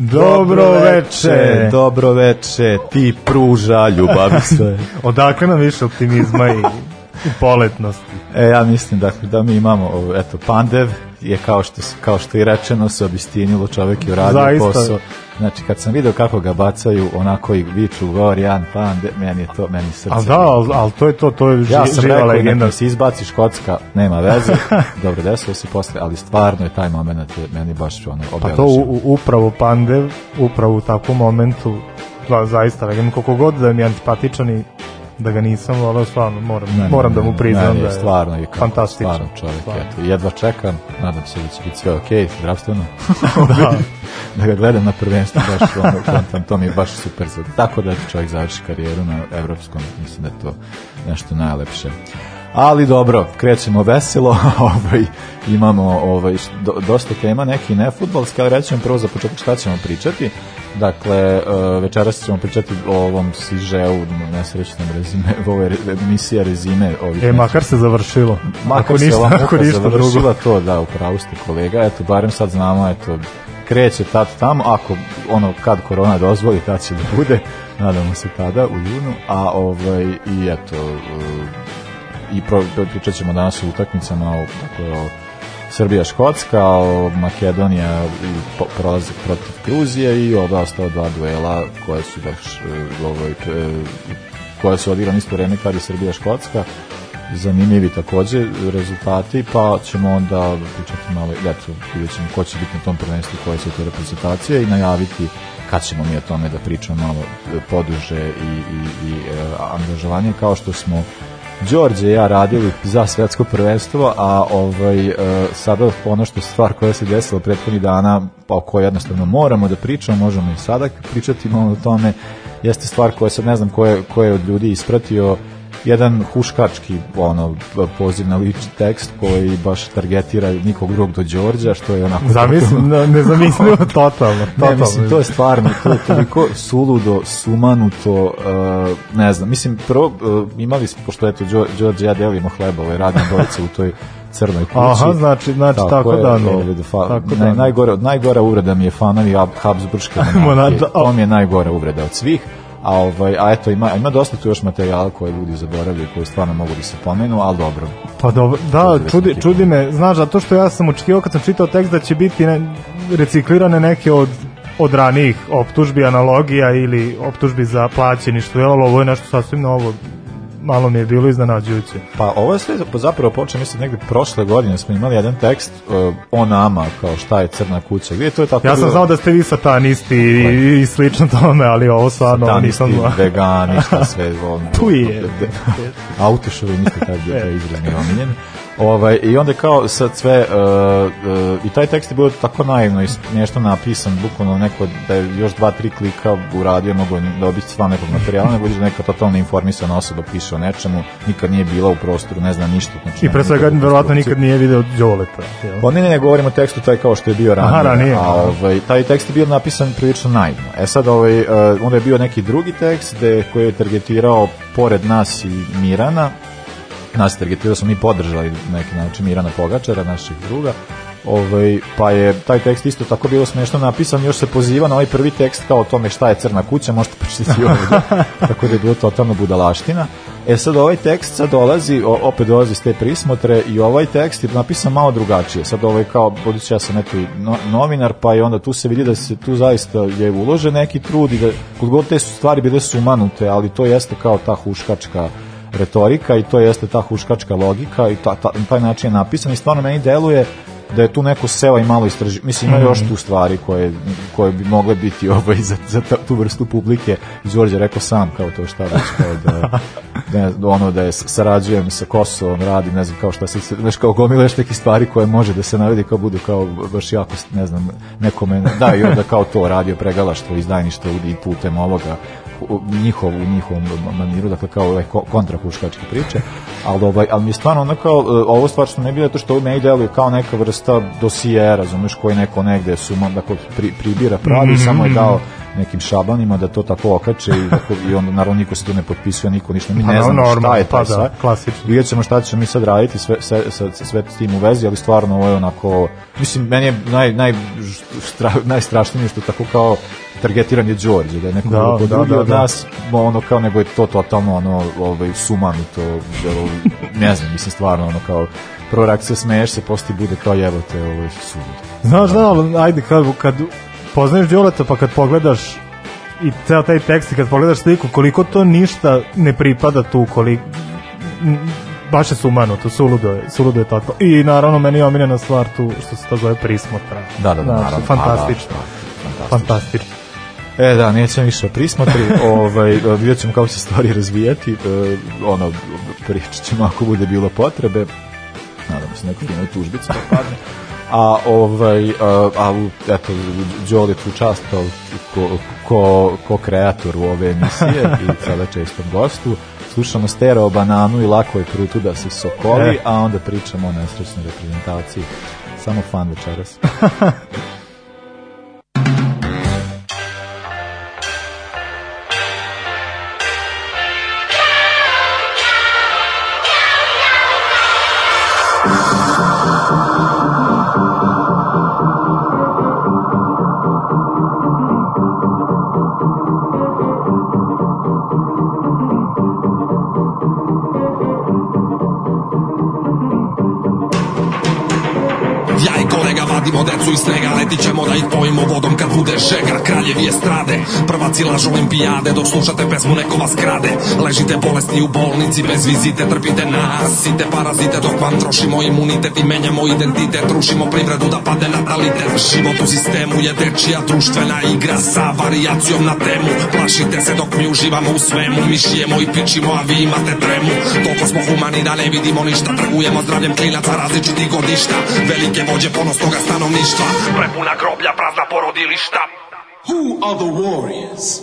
Dobro veče. Dobro veče, ti pruža ljubav sve. Odakle nam više optimizma i, poletnosti? E, ja mislim da, da mi imamo, eto, Pandev je kao što, kao što i rečeno se obistinilo, čovek je uradio Zaista. posao. Znači, kad sam video kako ga bacaju, onako i viču, govori Jan Pandev, meni je to, meni srce. Ali da, ali, ali to je to, to je ži, Ja sam živa rekao, legenda. nek se izbaci Škotska, nema veze, dobro, desilo se posle, ali stvarno je taj moment je meni baš ono Pa obeležio. to u, u- upravo Pandev, upravo u takvom momentu, da, zaista legenda, koliko god da mi je antipatičan i da ga nisam volao, stvarno moram, Ne, ne, moram da ne, mu ne, priznam ne, da je stvarno je kao, fantastičan. Stvarno čovjek, Stvarno. eto, jedva čekam, nadam se da će biti sve okej, zdravstveno. Da. da ga gledam na prvenstvu, baš ono, kontam, to mi je baš super. Tako da čovjek završi karijeru na evropskom, mislim da je to nešto najlepše. Ali dobro, krećemo veselo, ovaj, imamo ovaj, dosta tema, neki ne futbalski, ali rećemo prvo za početak šta ćemo pričati. Dakle, uh, večeras ćemo pričati o ovom sižeu, nesrećnom rezime, ovo je emisija rezime ovih E, makar se završilo. Makar ako se ništa, ova ako ništa drugo. završila to, da, upravo ste kolega, eto, barem sad znamo, eto, kreće tad tamo, ako ono kad korona dozvoli, tad će da bude, nadamo se tada u junu, a ovaj, i eto, i pro, pričat ćemo danas o utakmicama, o, dakle, o Srbija-Škotska, o Makedonija i prolazak protiv Gruzije i oba ostala dva duela koje su baš uh, ovaj, e, koje su odigrane isto vreme kad je Srbija-Škotska. Zanimljivi takođe rezultati, pa ćemo onda pričati malo, eto, vidjet ćemo ko će biti na tom prvenstvu, koje su te reprezentacije i najaviti kad ćemo mi o tome da pričamo malo e, poduže i, i, i e, angažovanje, kao što smo Đorđe i ja radili za svetsko prvenstvo, a ovaj e, sada ono što stvar koja se desila prethodnih dana, pa o kojoj jednostavno moramo da pričamo, možemo i sada pričati malo o tome, jeste stvar koja sad ne znam ko je, ko je od ljudi ispratio, jedan huškački ono poziv na lični tekst koji baš targetira nikog drugog do Đorđa, što je onako Zamislim, ne, nezamislivo, totalno, Ne, totalno. mislim, to je stvarno, to je toliko suludo, sumanuto, uh, ne znam, mislim, prvo, uh, imali smo, pošto eto, Đo- Đorđe ja delimo hleba, ovaj, radimo dvojice u toj crnoj kući. Aha, znači- znači tako je, da je. ovaj, da fa, Tako da naj, je. najgore, najgora uvreda mi je fanovi Hab- Habsburške Monarhije. monarhije, to mi je najgora uvreda od svih. A, ovaj, a eto, ima, ima dosta tu još materijala koje ljudi zaboravljaju, koji stvarno mogu da se pomenu, ali dobro. Pa dobro, da, čudi, čudi me, znaš, zato što ja sam očekivao kad sam čitao tekst da će biti ne, reciklirane neke od od ranijih optužbi, analogija ili optužbi za plaćeništvo, jel, ovo je nešto sasvim novo, malo mi je bilo iznenađujuće. Pa ovo je sve zapravo počeo, mislim, negde prošle godine smo imali jedan tekst uh, o nama, kao šta je crna kuća, gdje to je tako Ja sam bilo- znao da ste vi satanisti i, i slično tome, ali ovo stvarno Satanisti, nisam znao. vegani, šta sve ono, Tu je. autošovinisti taj je taj izraz mi je omiljen. Ovaj, I onda kao sad sve, uh, uh, i taj tekst je bio tako naivno i smiješno napisan, bukvalno neko da je još dva, tri klika uradio, mogu dobiti sva nekog materijala, nego da neka totalno informisana osoba piše o nečemu, nikad nije bila u prostoru, ne zna ništa. Znači, I pre svega, verovatno nikad nije video Đoleta. Pa ne, ne, ne, govorimo o tekstu taj kao što je bio ranije, Aha, ranije, a da. ovaj, taj tekst je bio napisan prilično naivno. E sad, ovaj, uh, onda je bio neki drugi tekst gde, koji je targetirao pored nas i Mirana, nas targetirao, smo mi podržali na neki način Mirana Pogačara, naših druga, Ovaj, pa je taj tekst isto tako bilo smešno napisan, još se poziva na ovaj prvi tekst kao o tome šta je crna kuća, možete pročitati ovdje, tako da je bilo totalno budalaština. E sad ovaj tekst sad dolazi, o, opet dolazi s te prismotre i ovaj tekst je napisan malo drugačije. Sad ovaj kao, budući ja sam eto i no, novinar, pa i onda tu se vidi da se tu zaista je ulože neki trud i da kod god te su stvari bile sumanute, ali to jeste kao ta huškačka retorika i to jeste ta huškačka logika i ta, ta, taj način je napisan i stvarno meni deluje da je tu neko seo i malo istraži. Mislim, ima još tu stvari koje, koje bi mogle biti ovaj, za, za ta- tu vrstu publike, Đorđe rekao sam kao to šta već, kao da, ne, ono da je sarađujem sa Kosovom, radim, ne znam kao šta se, znaš kao gomile još nekih stvari koje može da se navedi kao budu kao baš jako, ne znam, nekome, da i onda kao to radio pregalaštvo, izdajništvo i putem ovoga, njihov, u njihovom maniru, dakle kao ovaj kontrahuškačke priče, ali, ovaj, ali mi je stvarno ono kao, e, ovo stvar što ne bilo to što meni deluje kao neka vrsta dosije, razumeš, koji neko negde suma, dakle, pri, pribira pravi, mm -hmm. samo je dao nekim šabanima da to tako okače i, tako, i onda naravno niko se tu ne potpisuje, niko ništa, mi pa ne znamo šta je to pa, da, klasično. Vidjet ćemo šta ćemo mi sad raditi sve, sve, sve, sve s tim u vezi, ali stvarno ovo je onako, mislim, meni je naj, naj, stra, najstrašnije što tako kao targetiran je Đorđe, da je neko da, da, drugi da, od da. nas, ono kao nego je to totalno ono, ovaj, sumanuto, ne znam, mislim stvarno ono kao prva reakcija smeješ se, posti bude kao jebote, ovo je sumut. Znaš da, ali ajde, kad, kad poznaješ Đoleta pa kad pogledaš i ceo taj tekst i kad pogledaš sliku koliko to ništa ne pripada tu koliko baš je sumanuto, suludo je, suludo je tako. I naravno meni je omiljena stvar tu što se to zove prismotra. Da, da, da, naravno. Fantastično. Da, fantastično. E da, nećemo više prismotri, ovaj, vidjet ćemo kako se stvari razvijati, e, ono, pričat ćemo ako bude bilo potrebe, nadam se neko fino tužbica da padne, a ovaj a, a eto Đoli tu čast kao ko, ko, ko kreator u ove emisije i sada čestom gostu. Slušamo stereo bananu i lako je prutu da se sokoli, e. a onda pričamo o nesrećnoj reprezentaciji. Samo fan večeras Letit ćemo da ih pojimo vodom kad bude žega Kraljevi je strade, prvaci laž olimpijade Dok slušate pesmu neko vas krade. Ležite bolesni u bolnici bez vizite Trpite nasite parazite. Dok vam trošimo imunitet I menjamo identitet, rušimo privredu da pade natalitet Život u sistemu je dečija društvena igra Sa varijacijom na temu. Plašite se dok mi uživamo u svemu Mi šijemo i pičimo, a vi imate tremu. Toliko smo humani da ne vidimo ništa Trgujemo zdravljem klinaca različitih godišta. Velike vođe ponosnoga stanovništva Prepuna groblja, prazna porodilišta are the warriors?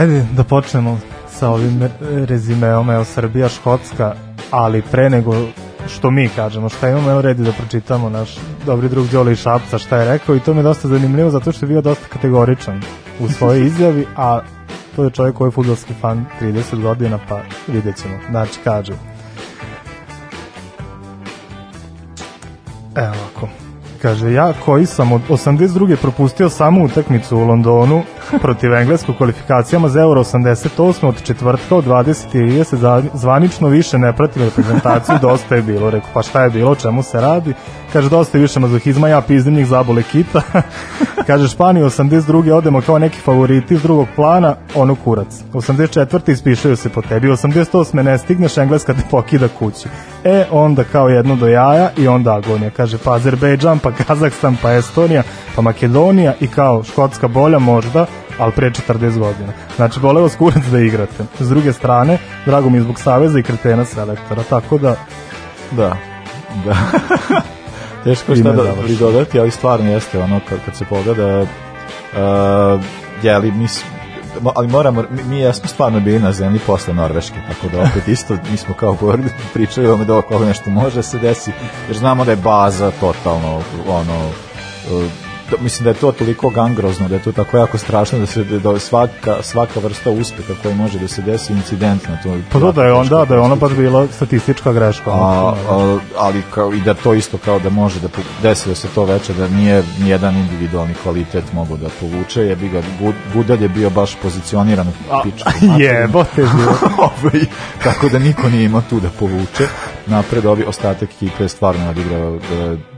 Ajde da počnemo sa ovim rezimeom, evo Srbija, Škotska, ali pre nego što mi kažemo, šta imamo, evo redi da pročitamo naš dobri drug Đoli Šapca šta je rekao i to mi je dosta zanimljivo zato što je bio dosta kategoričan u svojoj izjavi, a to je čovjek koji je futbolski fan 30 godina, pa vidjet ćemo. Znači, kaže, Evo ovako. Kaže, ja koji sam od 82. propustio samu utakmicu u Londonu protiv engleskog kvalifikacijama za Euro 88. od četvrtka od 20.30 zvanično više ne pratim reprezentaciju, dosta je bilo. Rekao, pa šta je bilo, čemu se radi? Kaže, dosta je više mazohizma, ja pizdim njih zabole kita. Kaže, Španija 82. odemo kao neki favoriti iz drugog plana, ono kurac. 84. ispišaju se po tebi, 88. ne stigneš, Engleska te pokida kući. E, onda kao jedno do jaja i onda agonija. Kaže, pa Azerbejdžan, pa Kazahstan, pa Estonija, pa Makedonija i kao Škotska bolja možda, ali pre 40 godina. Znači, voleo vas kurac da igrate. S druge strane, drago mi je zbog Saveza i kretena selektora, tako da... Da, da. Teško šta da pridodati, ali stvarno jeste ono kad, kad se pogleda uh, jeli, mi, ali moramo, mi, jesmo stvarno bili na zemlji posle Norveške, tako da opet isto, mi smo kao govorili, pričaju o da oko nešto može se desi, jer znamo da je baza totalno, ono, da, mislim da je to toliko gangrozno, da je to tako jako strašno da se da svaka svaka vrsta uspeha koji može da se desi incident na to. Pa to da je onda da je ona baš bila statistička greška. A, a, ali kao i da to isto kao da može da desi da se to veče da nije ni jedan individualni kvalitet mogu da povuče, je bi ga Gudalj je bio baš pozicioniran u pičku. Jebote. Ovaj, tako da niko nije imao tu da povuče. Napred ovi ostatak ekipe je stvarno odigrao e,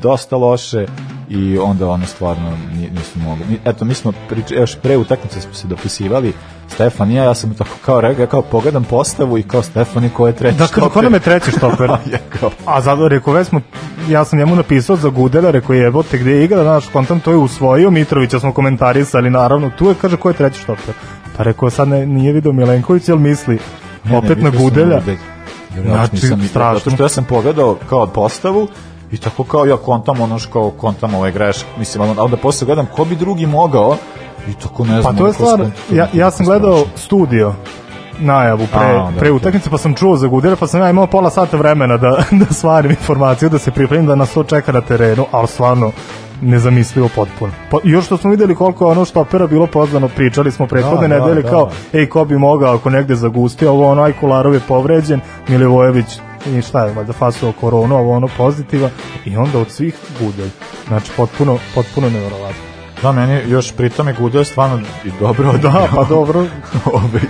dosta loše i onda ono stvarno nisu mogli. Eto, mi smo prič, još pre utakmice smo se dopisivali Stefan i ja, ja sam tako kao rekao, kao pogledam postavu i kao Stefan i ko je treći da, štoper. Da, ko nam je treći štoper? ja, kao. A zato rekao, već smo, ja sam njemu napisao za Gudela, rekao jebote gde igra, znaš, kontam to je usvojio, Mitrovića smo komentarisali, naravno, tu je, kaže, ko je treći štoper? Pa rekao, sad ne, nije video Milenković, jel misli, ne, opet ne, na Gudelja. Znači, strašno. Zato što ja sam pogledao kao postavu I tako kao ja kontam ono što kao kontam ove greške. Mislim, a onda posle gledam ko bi drugi mogao i tako ne znam. Pa to je stvar, ja, ja sam gledao studio najavu pre, A, da, pre utakmice, pa sam čuo za Gudera, pa sam ja imao pola sata vremena da, da stvarim informaciju, da se pripremim, da nas to čeka na terenu, ali stvarno nezamislivo potpuno. Pa, još što smo videli koliko ono što opera bilo pozvano, pričali smo prethodne da, nedelje da, kao, da. ej, ko bi mogao ako negde zagusti, ovo ono, aj Kolarov je povređen, Milivojević i šta je, valjda fasao koronu, ovo ono pozitiva i onda od svih Gudelj. Znači, potpuno, potpuno nevjerovatno. Da, meni još pri tome Gudelj stvarno i dobro Da, pa dobro. Ove,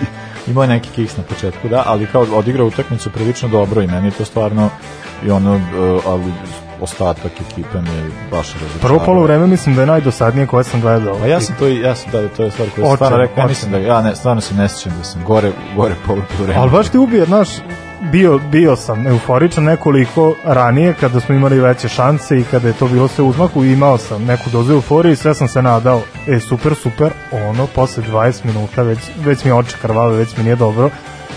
imao je neki kiks na početku, da, ali kao odigrao utakmicu prilično dobro i meni je to stvarno i ono, uh, ali ostatak ekipe mi je baš razočarao. Prvo polo vreme mislim da je najdosadnije koje sam gledao. Pa ja sam to i ja sam da to je stvar koju sam stvarno rekao, ja mislim da ja ne stvarno se ne sećam da sam gore gore polo vreme. Al baš ti ubije, znaš, bio, bio sam euforičan nekoliko ranije kada smo imali veće šanse i kada je to bilo sve uzmaku i imao sam neku dozu euforije i sve sam se nadao e super super ono posle 20 minuta već, već mi oči krvave već mi nije dobro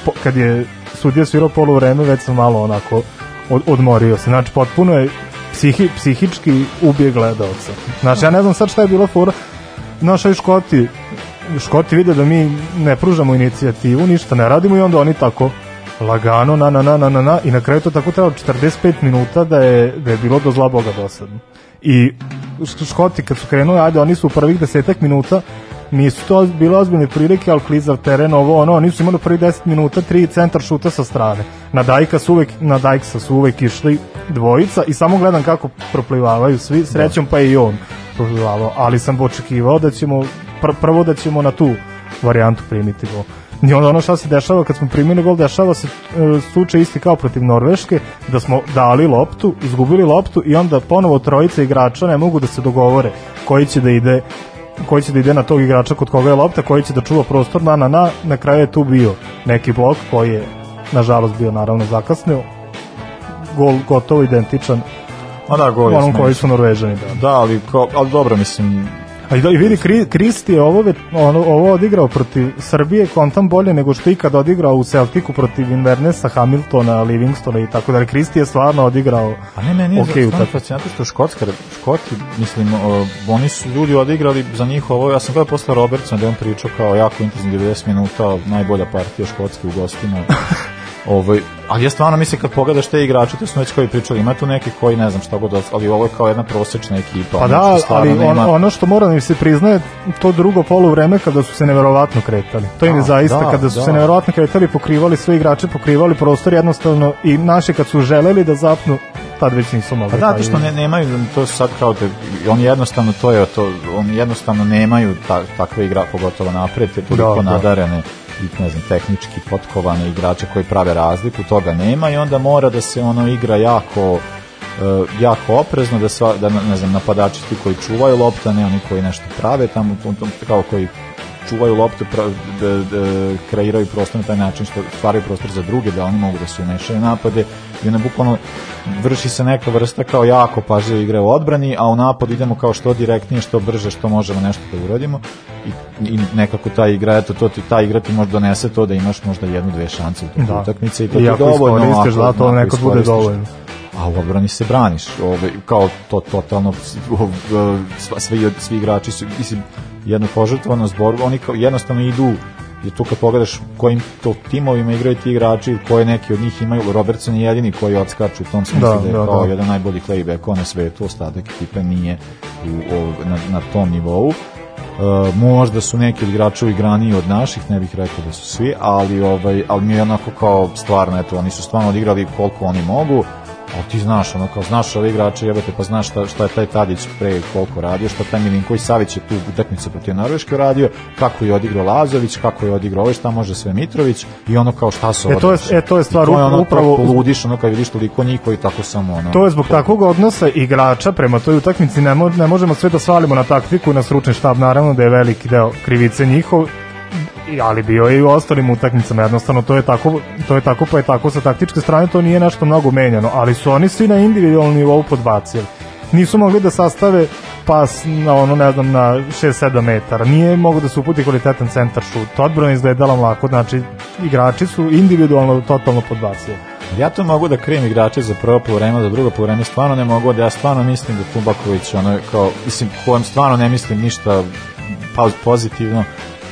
po, kad je sudija svirao polu vreme već sam malo onako od, odmorio se znači potpuno je psihi, psihički ubije gledalca znači ja ne znam sad šta je bilo fora naša Škoti Škoti vide da mi ne pružamo inicijativu, ništa ne radimo i onda oni tako lagano, na, na, na, na, na, na, i na kraju to tako trebalo 45 minuta da je, da je bilo do zla boga dosadno. I Škoti kad su krenuli, ajde, oni su u prvih desetak minuta nisu to bile ozbiljne prilike, ali klizav teren, ovo, ono, oni su imali prvih 10 minuta tri centar šuta sa strane. Na Dajka su uvek, na Dajksa su uvek išli dvojica i samo gledam kako proplivavaju svi, srećom pa i on proplivavao, ali sam očekivao da ćemo, pr prvo da ćemo na tu varijantu primiti gol. I onda ono šta se dešava kad smo primili gol, dešava se e, slučaj isti kao protiv Norveške, da smo dali loptu, izgubili loptu i onda ponovo trojica igrača ne mogu da se dogovore koji će da ide koji će da ide na tog igrača kod koga je lopta, koji će da čuva prostor na na na, na kraju je tu bio neki blok koji je nažalost bio naravno zakasnio gol gotovo identičan A da, gol onom koji su Norvežani da. Da, ali, ko, ali dobro, mislim, A i da- i vidi, Kri, Kristi je ovo, ono, ovo odigrao protiv Srbije kontam bolje nego što ikad odigrao u Celticu protiv Invernesa, Hamiltona, Livingstona i tako dalje. Kristi je stvarno odigrao A ne, meni je Ok, okay, stvarno fascinantno što Škotska, Škoti, mislim, o, oni su ljudi odigrali za njih ovo, ja sam gledao posle Robertsona da on pričao kao jako intenzivno 90 minuta, najbolja partija Škotske u gostima. Ovaj, ali ja stvarno mislim kad pogledaš te igrače, to smo već kao i pričali, ima tu neki koji ne znam šta god, ali ovo je kao jedna prosečna ekipa. Pa da, ali on, nema- ono što mora da mi se priznaje, to drugo polu vreme kada su se neverovatno kretali. To im je Da, zaista, da, kada su da. se neverovatno kretali, pokrivali sve igrače, pokrivali prostor jednostavno i naši kad su želeli da zapnu, tad već nisu mogli. Pa da, to što ne, nemaju, to sad kao da, oni jednostavno to je to, oni jednostavno nemaju ta, takve igra, pogotovo napred, te toliko Da, da. I ne znam, tehnički potkovane igrače koji prave razliku, toga nema i onda mora da se ono igra jako e, jako oprezno da sva, da ne znam napadači ti koji čuvaju lopta ne oni koji nešto prave tamo tom, kao koji čuvaju loptu pra, da, da, kreiraju prostor na taj način što stvaraju prostor za druge da oni mogu da se umešaju napade i onda bukvalno vrši se neka vrsta kao jako pažljive igre u odbrani a u napad idemo kao što direktnije što brže što možemo nešto da uradimo i, i nekako ta igra eto to ti ta igra ti može donese to da imaš možda jednu dve šanse u toku Da. utakmice i to I ti ako dovoljno iskoristiš, ako- da, to nekad bude iskoristiš dovoljno. a u odbrani se braniš ovaj, kao to totalno svi, svi igrači su mislim, jedno požrtvovano zbor oni kao jednostavno idu i tu kad pogledaš kojim to timovima igraju ti igrači koje neki od njih imaju Robertson je jedini koji odskaču u tom smislu Da, da, je da, kao da. jedan najbolji playback na svetu ostatak ekipe nije u, o, na, na tom nivou Uh, možda su neki od igrača igraniji od naših, ne bih rekao da su svi, ali ovaj ali mi je onako kao stvarno eto oni su stvarno odigrali koliko oni mogu. Ali ti znaš, ono kao znaš ove igrače, jebote, pa znaš šta, šta je taj Tadić pre koliko radio, šta taj Milinković Savić je tu utakmicu protiv Norveške radio, kako je odigrao Lazović, kako je odigrao ovaj, šta može sve Mitrović i ono kao šta su E, to je- e, to je stvar, I to je ono, upravo- poludiš, ono kad vidiš toliko njih koji tako samo ono. To je zbog takvog odnosa igrača prema toj utakmici ne, mo ne možemo sve da svalimo na taktiku i na stručni štab, naravno da je veliki deo krivice njihov, i- ali bio je i u ostalim utakmicama, jednostavno to je tako, to je tako pa je tako sa taktičke strane, to nije nešto mnogo menjano, ali su oni svi na individualnom nivou podbacili. Nisu mogli da sastave pas na ono, ne znam, na 6-7 metara. Nije mogo da se uputi kvalitetan centar šut. Odbrana izgledala mlako, znači igrači su individualno totalno podbacili. Ja to mogu da krijem igrače za prvo polovreme, za drugo polovreme stvarno ne mogu, da ja stvarno mislim da Tubaković, ono, kao, mislim, kojem stvarno ne mislim ništa pozitivno,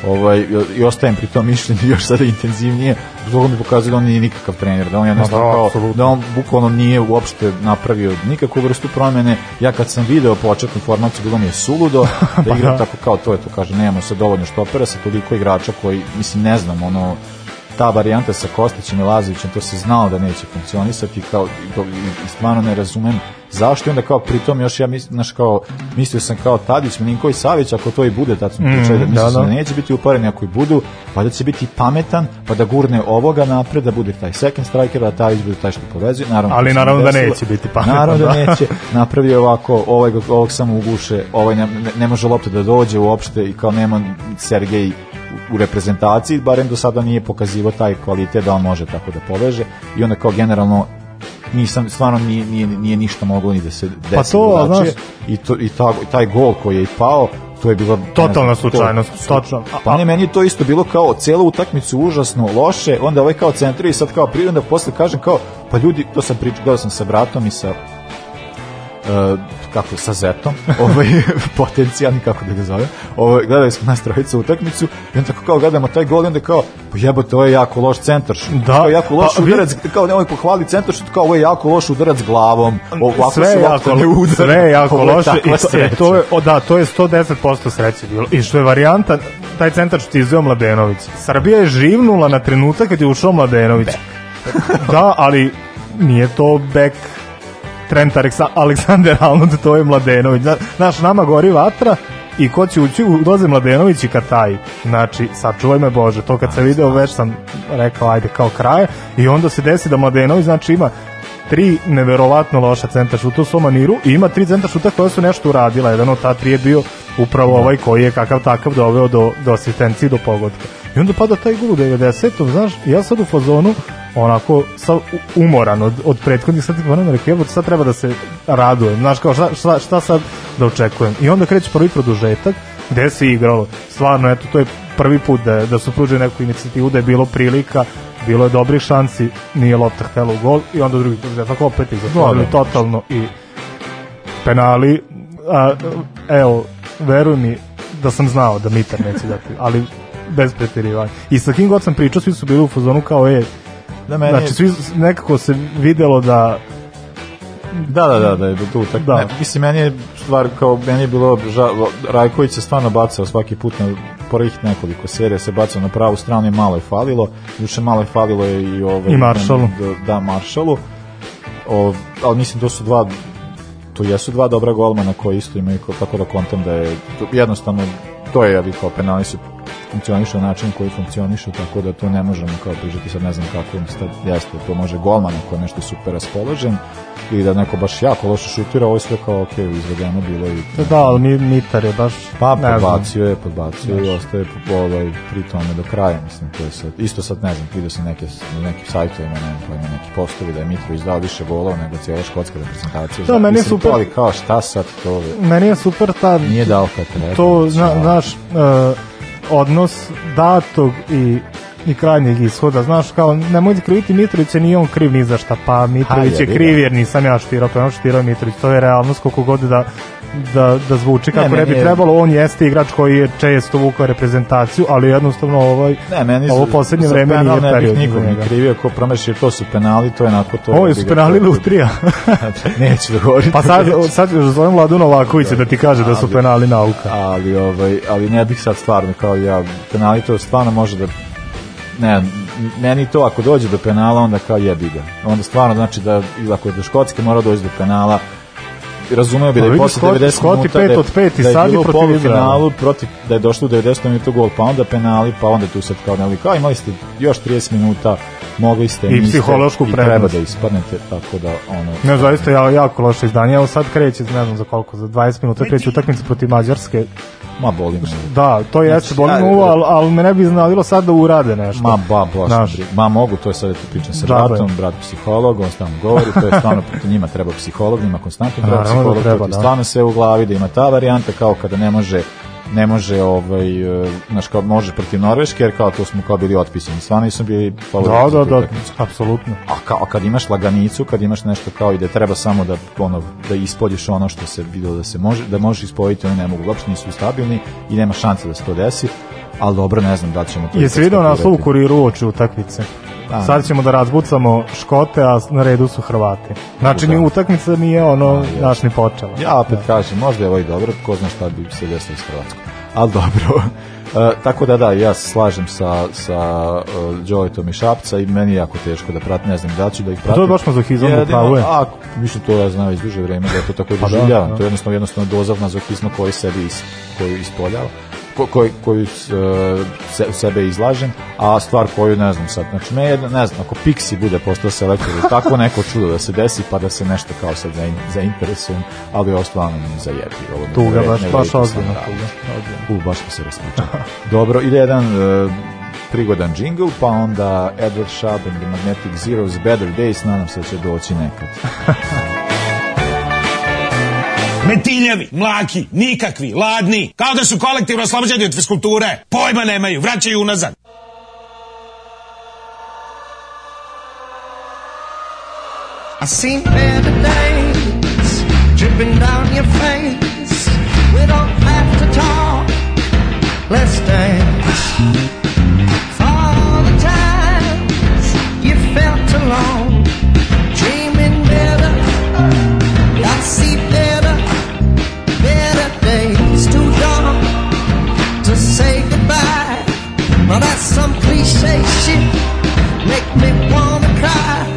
ovaj, i- ostajem pri tom mišljenju još sada intenzivnije, zbog mi pokazuje da on nije nikakav trener, da on jednostavno Ma da, kao, apsolutno. da on bukvalno nije uopšte napravio nikakvu vrstu promene, ja kad sam video početnu formaciju, bilo mi je suludo, da igram tako kao to je to, kaže, nemamo sad dovoljno štopera sa toliko igrača koji, mislim, ne znam, ono, ta varijanta sa Kostićem i Lazovićem, to se znao da neće funkcionisati kao, i- i stvarno ne razumem zašto i onda kao pritom još ja mislim, znaš kao, mislio sam kao Tadić, Milinković, Savić, ako to i bude, tad smo pričali da mislio da, sam da da. neće biti upareni, ako i budu, pa da će biti pametan, pa da gurne ovoga napred, da bude taj second striker, a Tadić bude taj što povezuje, naravno. Ali naravno da desilo. neće biti pametan, Naravno da da. neće, napravio je ovako, ovaj, ovog samo uguše, ovaj ne, ne- ne može lopta da dođe uopšte i kao nema Sergej u reprezentaciji, barem do sada nije pokazivo taj kvalitet da on može tako da poveže i onda kao generalno nisam stvarno nije, nije, nije ništa moglo ni da se desi. Pa to, znaš- i, to, i ta, taj gol koji je i pao to je bilo Totalna to- slučajnost, točno. A- pa ne, meni je to isto bilo kao celu utakmicu užasno loše, onda ovaj kao centri i sad kao onda posle kažem kao, pa ljudi, to sam pričao, gledao sam sa bratom i sa uh, kako sa Zetom, ovaj potencijalni kako da ga zovem. Ovaj gledali smo nas trojica utakmicu i onda tako kao gledamo taj gol i onda kao pa jebote, to je jako loš centar šut. Da, kao jako loš pa vi- udarac, kao nemoj pohvali centar šut, kao ovo je jako loš udarac glavom. Ovako sve se je jako, ne udara. sve je jako Ovo je loše i to, e, sreća. to je, o, da, to je 110% sreće bilo. I što je varijanta, taj centar što ti izveo Mladenović. Srbija je živnula na trenutak kad je ušao Mladenović. da, ali nije to bek Trent Aleksa- Aleksander Arnold, to je Mladenović. Zna- Znaš, nama gori vatra i ko će ući doze Mladenović i Kataj. Znači, sačuvaj me Bože, to kad sam video već sam rekao, ajde, kao kraje. I onda se desi da Mladenović, znači, ima tri neverovatno loša centar šuta u svom maniru i ima tri centar šuta koja su nešto uradila. Jedan od ta tri je bio upravo ovaj koji je kakav takav doveo do, do asistencije do pogodka. I onda pada taj gol u 90. Znaš, ja sad u fazonu onako sa umoran od, od prethodnih sati pa rekao, jebote, sad treba da se radujem, znaš kao šta, šta, šta sad da očekujem. I onda kreće prvi produžetak, gde se igralo. Stvarno, eto, to je prvi put da, da su pružili neku inicijativu, da je bilo prilika, bilo je dobrih šansi, nije lopta htela u gol i onda drugi da tako opet ih zatvorili Da, da. totalno i penali, a, evo, veruj mi da sam znao da Mitar neće dati, ali bez preterivanja. I sa kim god sam pričao, svi su bili u fazonu kao, e, Da, meni, znači, svi, nekako se videlo da Da, da, da, da je tu tak. Da. Ne, mislim meni je stvar kao meni je bilo ža, Rajković se stvarno bacao svaki put na prvih nekoliko serija se bacao na pravu stranu i malo je falilo. Juče malo je falilo i ovaj I Marshalu. Da, da Marshalu. O, ali mislim to su dva to jesu dva dobra golmana koji isto imaju ko- tako da kontam da je jednostavno to je ja bih kao penali su funkcionišu na način koji funkcionišu, tako da to ne možemo kao pričati sad ne znam kako im stad jeste, to može golman ako je nešto super raspoložen ili da neko baš jako loše šutira, ovo je sve kao ok, izvedeno bilo i Da, ali Mi- Mitar je baš... pa podbacio je, podbacio i ostaje po- ovaj, pri tome do kraja, mislim, to je sad, isto sad ne znam, vidio sam neke, na nekim sajtovima, ne znam, pa ima neki postovi da je Mitrović dao više golova nego cijela škotska reprezentacija. Da, meni je super. To, ali kao šta sad to Meni je super ta... nije dao kad treba. to, znači, zna, a- znaš, uh, odnos datog i i krajnjeg ishoda, znaš, kao, nemojte kriviti Mitrovića, nije on kriv ni za šta, pa Mitrović je ga. kriv jer nisam ja štirao, pa on štirao Mitrović, to je realnost koliko god da da, da zvuči kako ne, meni bi trebalo, on jeste igrač koji je često vukao reprezentaciju, ali jednostavno ovaj, Ne, meni ovo poslednje vreme nije ne bih period za nikog ni njega. krivio ko promaši, to su penali, to je onako to. Ovo jebi su penali Lutrija. Neću da govorim. pa sad, sad zovem Vladu Novakovića da ti kaže da su Ali- penali nauka. ali ovaj ali ne bih sad stvarno kao ja penali to stvarno može da ne, meni to ako dođe do penala onda kao jebi ga. Onda stvarno znači da ako je do Škotske mora doći do penala razumeo bi da je posle Škot- 90 Škoti minuta pet da je- od pet i da je bilo u polufinalu protiv da je došlo u 90 minuta gol pa onda penali pa onda tu sad kao ne kao imali ste još 30 minuta mogli ste I psihološku i treba prednost. da ispadnete tako da ono Ne, zaista ja, jako loše izdanje. Evo sad kreće, ne znam za koliko, za 20 minuta kreće utakmica protiv Mađarske. ma boli me Da, to jeste, boli me uvo, ali, ali me ne bi iznadilo sad da urade nešto. Ma ba, baš, ma mogu, to je sad da ti pričam sa Džabe. bratom, brat psiholog, on stalno govori, to je stvarno, protiv njima treba psiholog, njima konstantno treba Naravno da psiholog, treba, da. stvarno sve u glavi, da ima ta varijanta kao kada ne može ne može ovaj e, znaš kao može protiv Norveške jer kao to smo kao bili otpisani stvarno nisu bili favoriti Da, da, da, apsolutno. a kao kad imaš laganicu kad imaš nešto kao i da treba samo da ono da ispoljiš ono što se videlo da se može da možeš ispoljiti oni ne mogu uopšte nisu stabilni i nema šanse da se to desi ali dobro ne znam da ćemo to Jesi video naslov u kuriru uoči utakmice? Da. Sad ćemo da razbucamo Škote, a na redu su Hrvati. Znači, ni Da. utakmica nije ono, naš ni počela. Ja opet kažem, možda je ovo i dobro, ko zna šta bi se desilo s Hrvatskom. Ali dobro. E, tako da da, ja se slažem sa, sa uh, Đoletom i Šapca i meni je jako teško da pratim, ne znam da ću da ih pratim. je baš mazohizam, Jedino- upravo je. A, mislim, to ja znam već duže vreme da ja to tako Pa da, doživljavam. da. To je jednostavno, jednostavno dozav mazohizma koji sebi is, koju ispoljava koji, koju e, se, sebe izlažem, a stvar koju ne znam sad, znači me jedna, ne znam, ako Pixi bude postao selektor tako neko čudo da se desi pa da se nešto kao sad zain, zainteresujem, ali ovo stvarno mi zajebi. Ovo mi Tuga, baš, baš ozbiljno tuga. U, baš smo se raspričali. Dobro, ide jedan e, prigodan džingl, pa onda Edward Sharp and the Magnetic Zeros Better Days, nadam se da će doći nekad. Metiljevi, mlaki, nikakvi, ladni, kao da su kolektivno oslobođeni od fiskulture. Pojma nemaju, vraćaju unazad. I seen better days dripping down your face. We don't have to talk, let's dance. For the times you felt alone, some cliche shit make me wanna cry.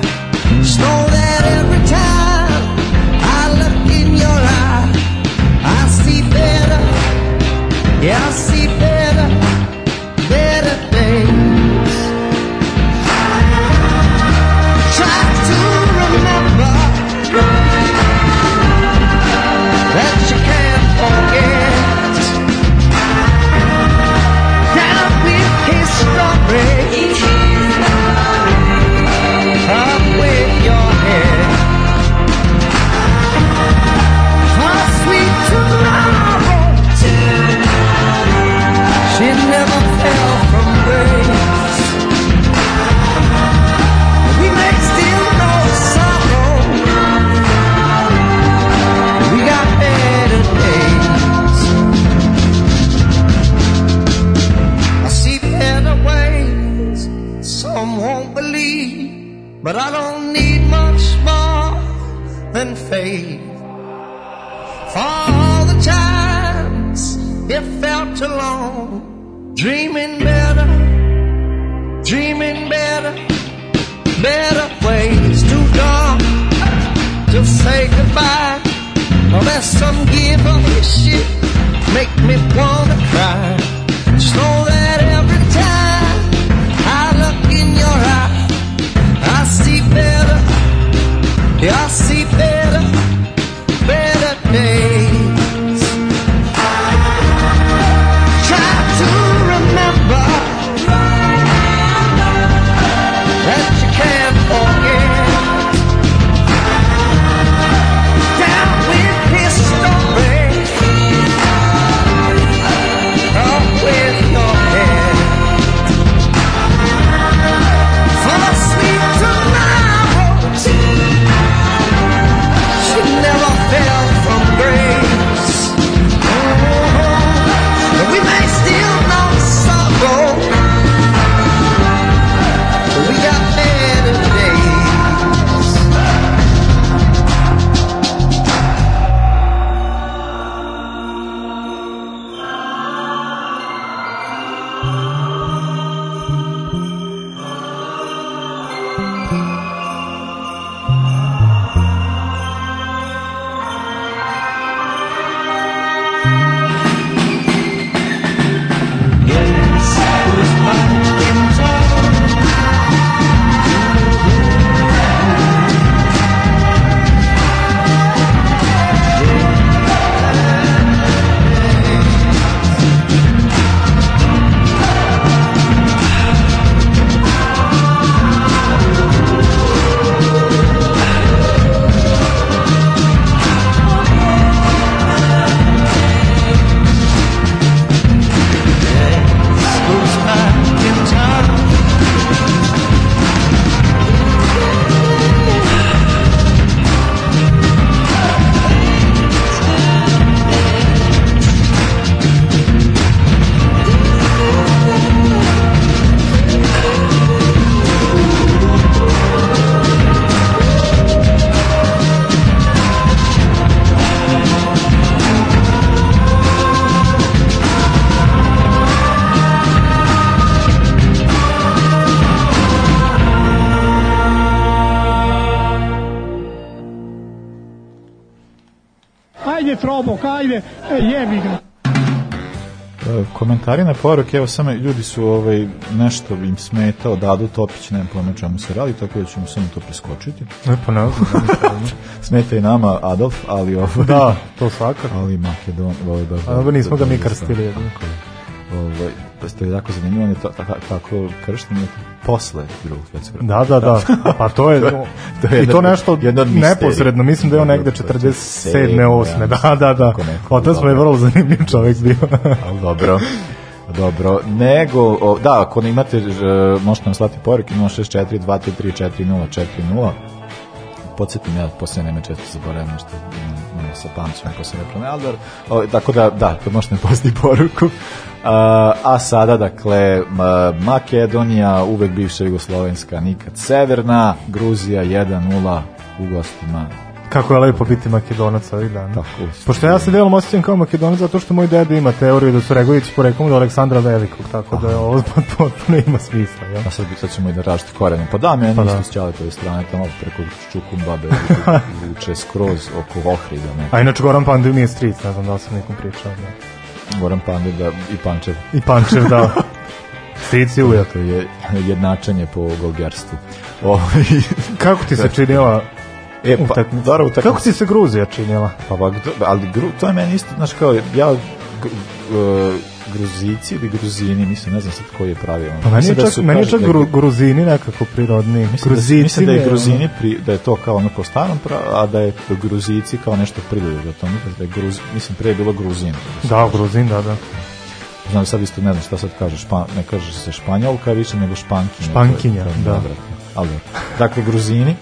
Just know that every time I look in your eye, I see better. Yeah, I see. Dreaming better, dreaming better, better ways to go. to say goodbye. There's some give up shit make me wanna cry. Just know that ajde, e, jebi ga. E, Komentari na poruke, evo samo ljudi su ovaj, nešto im smetao, Dadu Topić, ne pojma o čemu se radi, tako da ćemo samo to preskočiti. Ne, pa ne znam. Smeta i nama Adolf, ali ovaj, da, to svakako. ali Makedon, ovaj, baš, A, nismo ga mi doista, krstili, tako je. Ovaj, pa to je jako zanimljivo, on je to, tako, tako kršten je posle drugog svetskog rata. Da, da, da. Pa to je, To je i to nešto jedna od neposredno, mislim da je on negde 47. 8. Da, da, da. Tako neko, Otac mu je dobro. vrlo zanimljiv čovjek bio. Ali dobro. Dobro, nego, o, da, ako ne imate, možete nam slati poruke 064 233 4040 podsjetim ja, posle neme često zaboravim nešto sa pamćima posle reklame, ali dobro. O, tako da, da, to možete mi poruku. A, a sada, dakle, Ma- Makedonija, uvek bivša Jugoslovenska, nikad severna, Gruzija 1-0 u gostima. Kako je lepo biti makedonac ovih dana. Tako, Pošto ja se delom osjećam kao makedonac zato što moj deda ima teoriju da su Regovići poreklom od Aleksandra Velikog, tako da je ovo potpuno ima smisla. Ja? A sad, sad ćemo i da rašti korene. Pa da, meni Pa pa da. isto s Ćaletove strane, tamo preko Čukumbabe vuče skroz oko Ohrida. Ne. A inače Goran Pandev mi je stric, ne znam da li sam nekom pričao. Da. Goran Pandev da, i Pančev. I Pančev, da. Stric i ujak. Je jednačanje po golgerstvu. Ovaj, Kako ti se činila e, pa, dobro, utakmica. Kako ti se Gruzija činila? Pa, pa, ali gru, to je meni isto, znaš, kao, ja, g, Gruzici ili Gruzini, mislim, ne znam sad koji je pravilno. Pa meni je da čak, su- meni čak da gru, Gruzini nekako prirodni. Mislim da, Gruzici mislim da je ono- Gruzini pri, da je to kao ono po starom a da je Gruzici kao nešto prirodo za to. Da je Gruz, mislim pre je bilo Gruzin. Da, Gruzin, da, da. Znam sad isto ne znam šta sad kaže, špa, ne kaže se španjolka više nego špankinja. Špankinja, je- da. odvratno. Ali, dakle, Gruzini,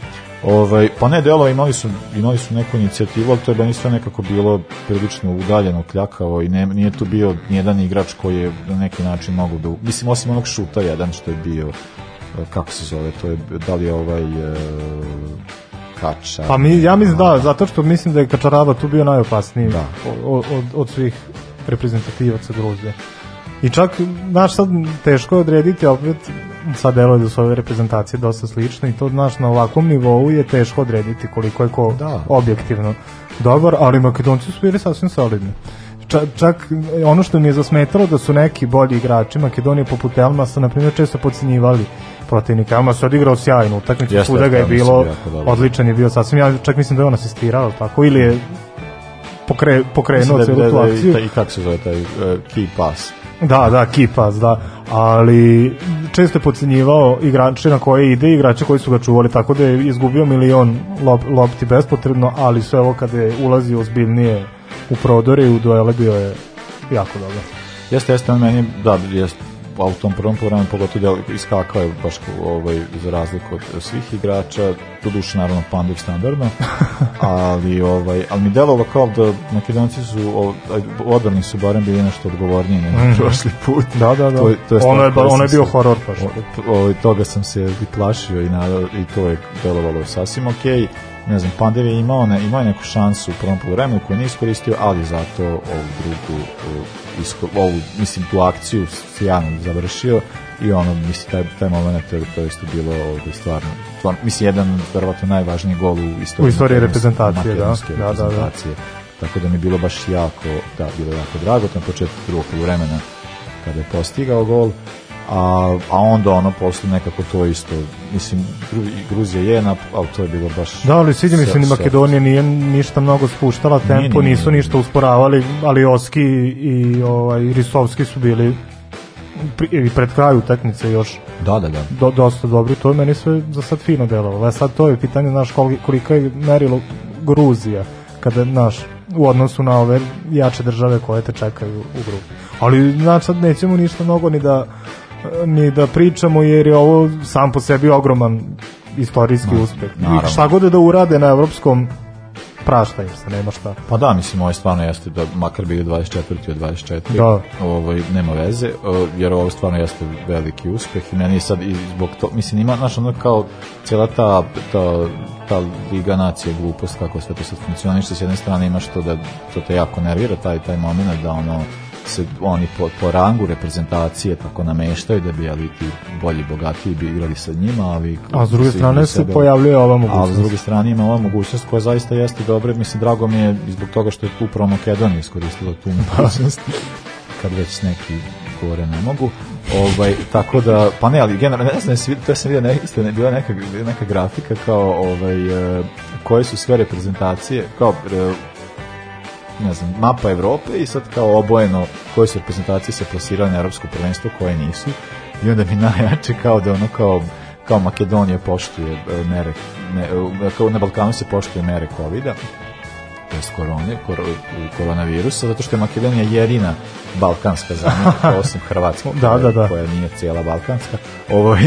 Ovaj, pa ne, delo imali su, imali su neku inicijativu, ali to je meni sve nekako bilo prilično udaljeno, kljakavo i ne, nije tu bio nijedan igrač koji je na neki način mogu da... Mislim, osim onog šuta jedan što je bio, eh, kako se zove, to je, da li je ovaj... E, Kača. Pa mi, ja mislim da, zato što mislim da je Kačaraba tu bio najopasniji Da. od, od, od svih reprezentativaca Gruzije. I čak, znaš, sad teško je odrediti, opet sad deluje da su ove reprezentacije dosta slične i to, znaš, na ovakvom nivou je teško odrediti koliko je ko Da. objektivno dobar, ali Makedonci su bili sasvim solidni. Čak, čak ono što mi je zasmetalo da su neki bolji igrači Makedonije poput Elmasa, na primjer, često podcenjivali protivnika. Elmas je odigrao sjajnu utakmicu, svuda ga je bilo, odličan je bio sasvim, ja čak mislim da je on asistirao, tako, ili je pokre, pokrenuo Mislim celu tu da, da, akciju. da, i kako se zove taj uh, key pass. Da, da, kipas, da. Ali često je podcenjivao igrače na koje ide i igrače koji su ga čuvali, tako da je izgubio milion lop, lopti bespotrebno, ali sve ovo kada je ulazio ozbiljnije u prodore i u duele bio je jako dobro. Jeste, jeste, on meni, da, jeste, a u tom prvom polovremenu pogotovo del, iskakao je baš ovaj, za razliku od svih igrača, to duše naravno pandur standardno, ali, ovaj, ali mi delovalo kao da makedonci su, odbrani su barem bili nešto odgovorniji nego Mhm. prošli put. Da, da, da. To to je ono, je, ono je bio horor baš. O- ovaj, toga sam se i plašio i, na, i to je delovalo sasvim okej. Ne znam, Pandev je imao, ne, imao je neku šansu u prvom polovremenu koju nije iskoristio, ali zato ovu drugu, isko, ovu, mislim, tu akciju sjajno završio i ono, mislim, taj, taj moment je, to isto bilo ovde stvarno, stvarno, mislim, jedan, verovatno, najvažniji gol u istoriji, U istoriji reprezentacije, da. Da, da, da. reprezentacije. Tako da mi je bilo baš jako, da, bilo jako drago, na početku drugog polovremena kada je postigao gol, a, a onda ono posle nekako to isto, mislim, Gru- Gruzija je, nap, ali to je bilo baš... Da, ali sviđa mi se ni Makedonija nije ništa mnogo spuštala tempo, Nije, nije, nisu nije. ništa usporavali, ali Oski i ovaj Risovski su bili pri, i pred kraju utakmice još Da, da, da. do, dosta dobri, to je meni sve za sad fino delovalo. A sad to je pitanje, znaš, koli- kolika je merilo Gruzija, kada, znaš, u odnosu na ove jače države koje te čekaju u grupi. Ali, znaš, sad nećemo ništa mnogo ni da ni da pričamo, jer je ovo sam po sebi ogroman istorijski uspeh. naravno. I šta god da urade na evropskom prašta im se, nema šta. Pa da, mislim, ovo je stvarno jeste da makar bili 24. od 24. Da. Ovaj, nema veze, jer ovo stvarno jeste veliki uspeh i meni je sad i zbog to, mislim, ima, znaš, ono kao cijela ta, ta, ta Liga nacije glupost, kako sve to sad funkcioniše, s jedne strane imaš to da to te jako nervira, taj, taj moment da ono, se oni po, po rangu reprezentacije tako nameštaju da bi ali ti bolji bogatiji bi igrali sa njima a vi A s druge strane se pojavljuje ova A s mogućnost. druge strane ima ova mogućnost koja zaista jeste dobra. Mislim, drago mi je zbog toga što je upravo Makedonija iskoristila tu mogućnost. kad već neki gore ne mogu. Ovaj, tako da, pa ne, ali generalno, ne znam, to sam vidio, isto, ne, bila neka, neka grafika kao ovaj, e, koje su sve reprezentacije, kao e, ne znam, mapa Evrope i sad kao obojeno koje su reprezentacije se plasirale na evropsko prvenstvo, koje nisu. I onda mi najjače kao da ono kao kao Makedonija poštuje e, mere ne, e, kao na Balkanu se poštuje mere covida to jest korone, kor, koronavirusa, zato što je Makedonija jedina balkanska zemlja, osim Hrvatske, Da, koja- da, da. koja nije cijela balkanska, ovaj,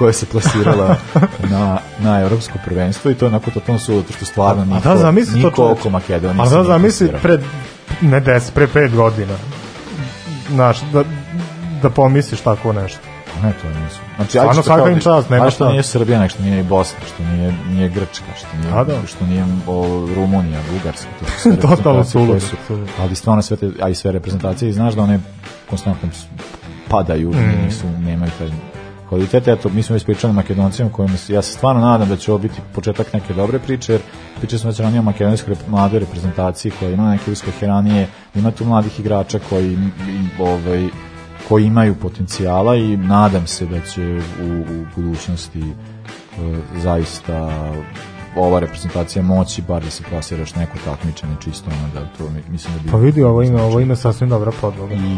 koja se plasirala na, na evropsko prvenstvo i to je onako totalno su, što stvarno niko, A da, zamisli to niko čoveče. oko Makedonije A da, zamisli pred, ne des, pre pet godina. Znaš, da, da pomisliš tako nešto. Ne, to nisu. Znači, Stvarno, ajde što svaka im čast, nema što nije Srbija, nek što nije i Bosna, što nije, nije Grčka, što nije, A da. što nije o, Rumunija, Bugarska, to su sve Totalno su, suludo. ali stvarno sve te, a i sve reprezentacije, i znaš da one konstantno padaju, Mm. nisu, nemaju taj kvalitet, eto, mi smo već pričali o Makedoncima, kojima se, ja se stvarno nadam da će ovo biti početak neke dobre priče, jer pričali smo već ranije o makedonskoj mladoj reprezentaciji koja ima neke uspehe ranije, ima tu mladih igrača koji, ovaj, koji imaju potencijala i nadam se da će u, u budućnosti e, zaista ova reprezentacija moći bar da se plasira još neko takmičenje čisto ono da to mi- mislim da bi Pa vidi, ovo ime, ovo ime sasvim dobra podloga. i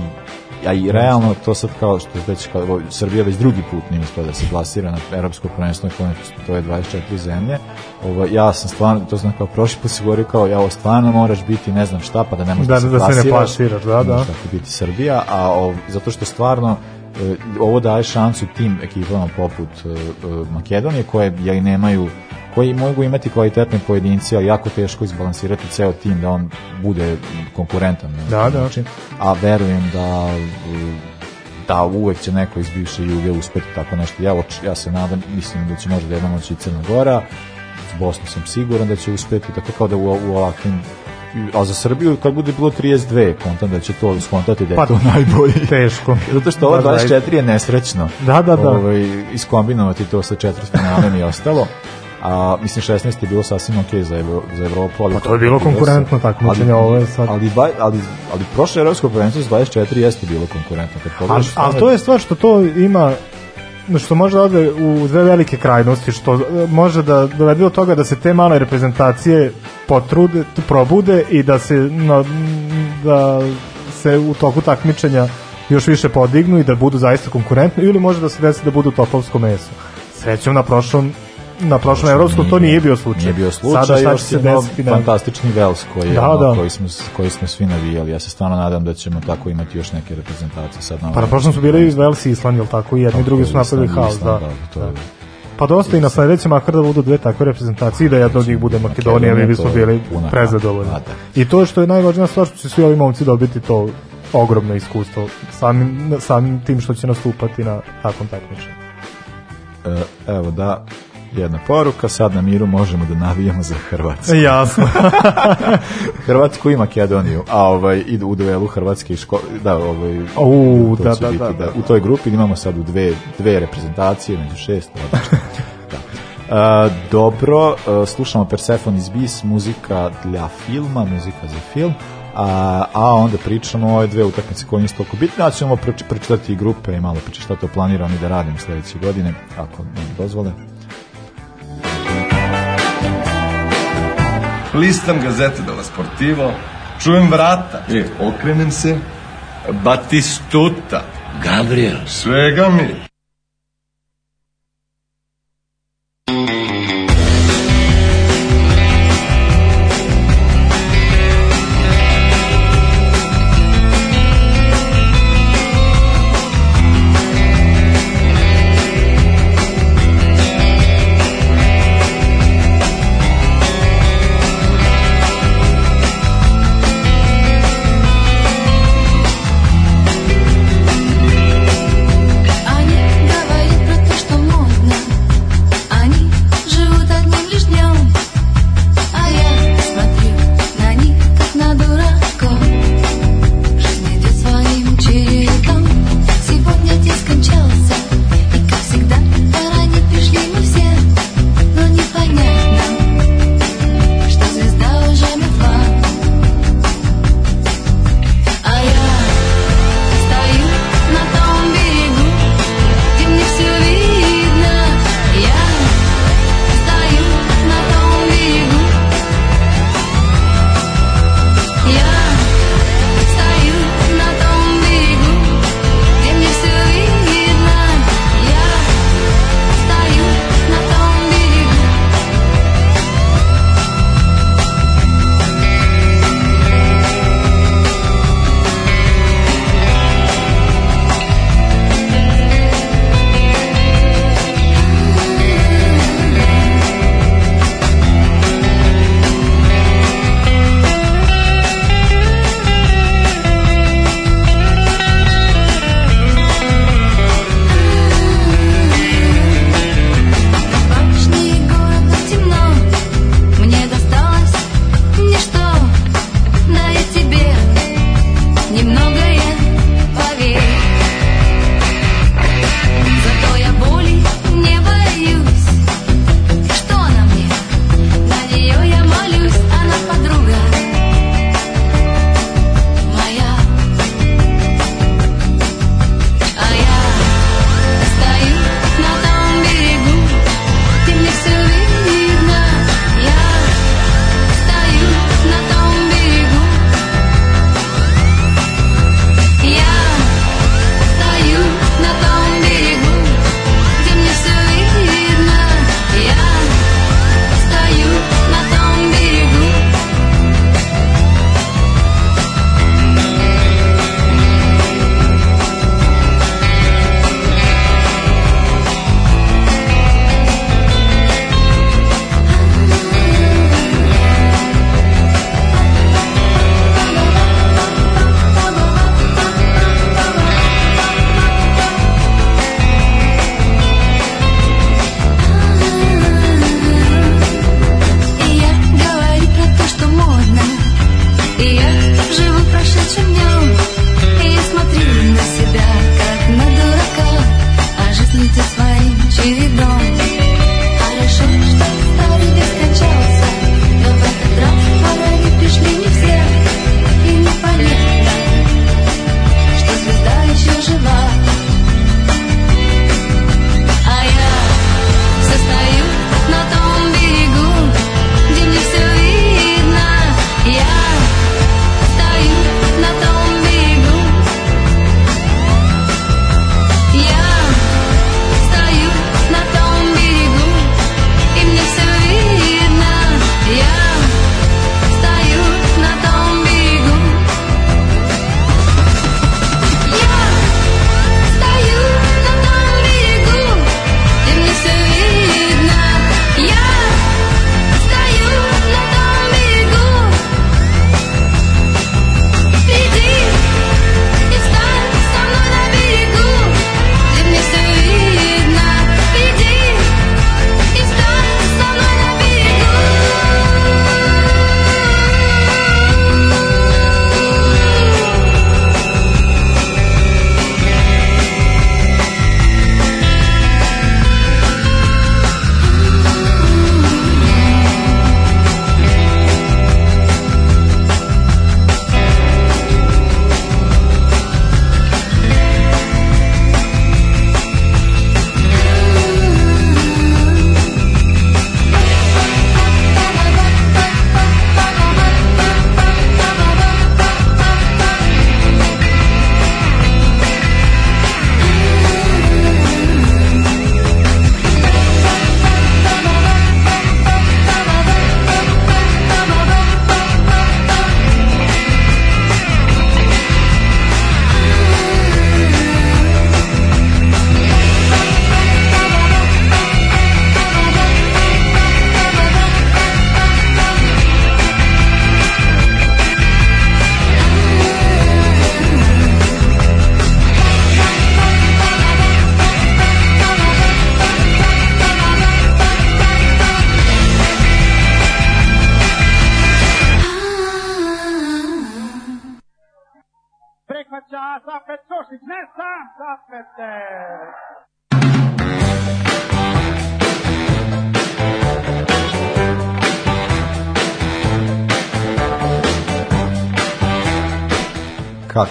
a i realno to sad kao što već kao, Srbija već drugi put nije uspela da se plasira na evropsko prvenstvo to je 24 zemlje ovo, ja sam stvarno to znam kao prošli put si govorio kao ja ovo stvarno moraš biti ne znam šta pa da ne možeš Da, da, se da se ne plasiraš da, da. Tako biti Srbija a ov, zato što stvarno e, ovo daje šansu tim ekipama poput e, e, Makedonije koje ja i nemaju koji mogu imati kvalitetne pojedinci, ali jako teško izbalansirati ceo tim da on bude konkurentan. Da, da. način. A verujem da da uvek će neko iz bivše Juge uspeti tako nešto. Ja, ja se nadam, mislim da će možda jednom moći i Crna Gora, s Bosnom sam siguran da će uspeti, tako kao da u, u ovakvim a za Srbiju kad bude bilo 32, kontam da će to skontati da je Pa, to najbolji. Teško. Zato što Baš 24 je nesrećno. Da, da, da. Ovaj, iskombinovati to sa četvrtfinalem i ostalo. A mislim 16 je bilo sasvim okej za Evro, za Evropu, ali Pa to je bilo konkurentno takmičenje, ali- ovo je sad- Ali ba- ali ali prošle evropsko prvenstvo s 24 jeste bilo konkurentno. Kad Ali, pogledaš ali to je stvar što to ima što može da ode u dve velike krajnosti, što e, može da dovede do toga da se te male reprezentacije potrude, probude i da se na, da se u toku takmičenja još više podignu i da budu zaista konkurentni ili može da se desi da budu topovsko meso. Srećom na prošlom na prošlom evropskom to nije bio slučaj. Nije bio slučaj, Sada još se desiti? ne- fantastični Vels koji, Da, ono, da. koji, smo, koji smo svi navijali. Ja se stvarno nadam da ćemo tako imati još neke reprezentacije. Sad na Pa na prošlom su bili Vels i Island, jel tako? I jedni i drugi su napravili haos, da. To je- Pa dosta i na sledećem, makar da budu dve takve reprezentacije da jedna od njih bude Makedonija, mi bismo bili prezadovoljni. Da, I to što je najvažnija stvar, što će svi ovi momci dobiti to ogromno iskustvo samim, samim tim što će nastupati na takvom takmičenju. E, evo da, jedna poruka, sad na miru možemo da navijamo za Hrvatsku. Jasno. Hrvatsku i Makedoniju, a ovaj idu u duelu Hrvatske i ško... da, ovaj U, da, da, biti, da, da. U toj grupi imamo sad u dve, dve reprezentacije među šest. da. E, dobro, e, slušamo Persephone Bis, muzika dla filma, muzika za film. A, a onda pričamo o ove dve utakmice koje nisu toliko bitne, a ćemo proč- pročitati i grupe i malo pričati šta to planiramo i da radimo sledeće godine, ako nam dozvole. Listam gazete della Sportivo, čujem vrata, e, okrenem se, Batistuta, Gabriel, svega mi.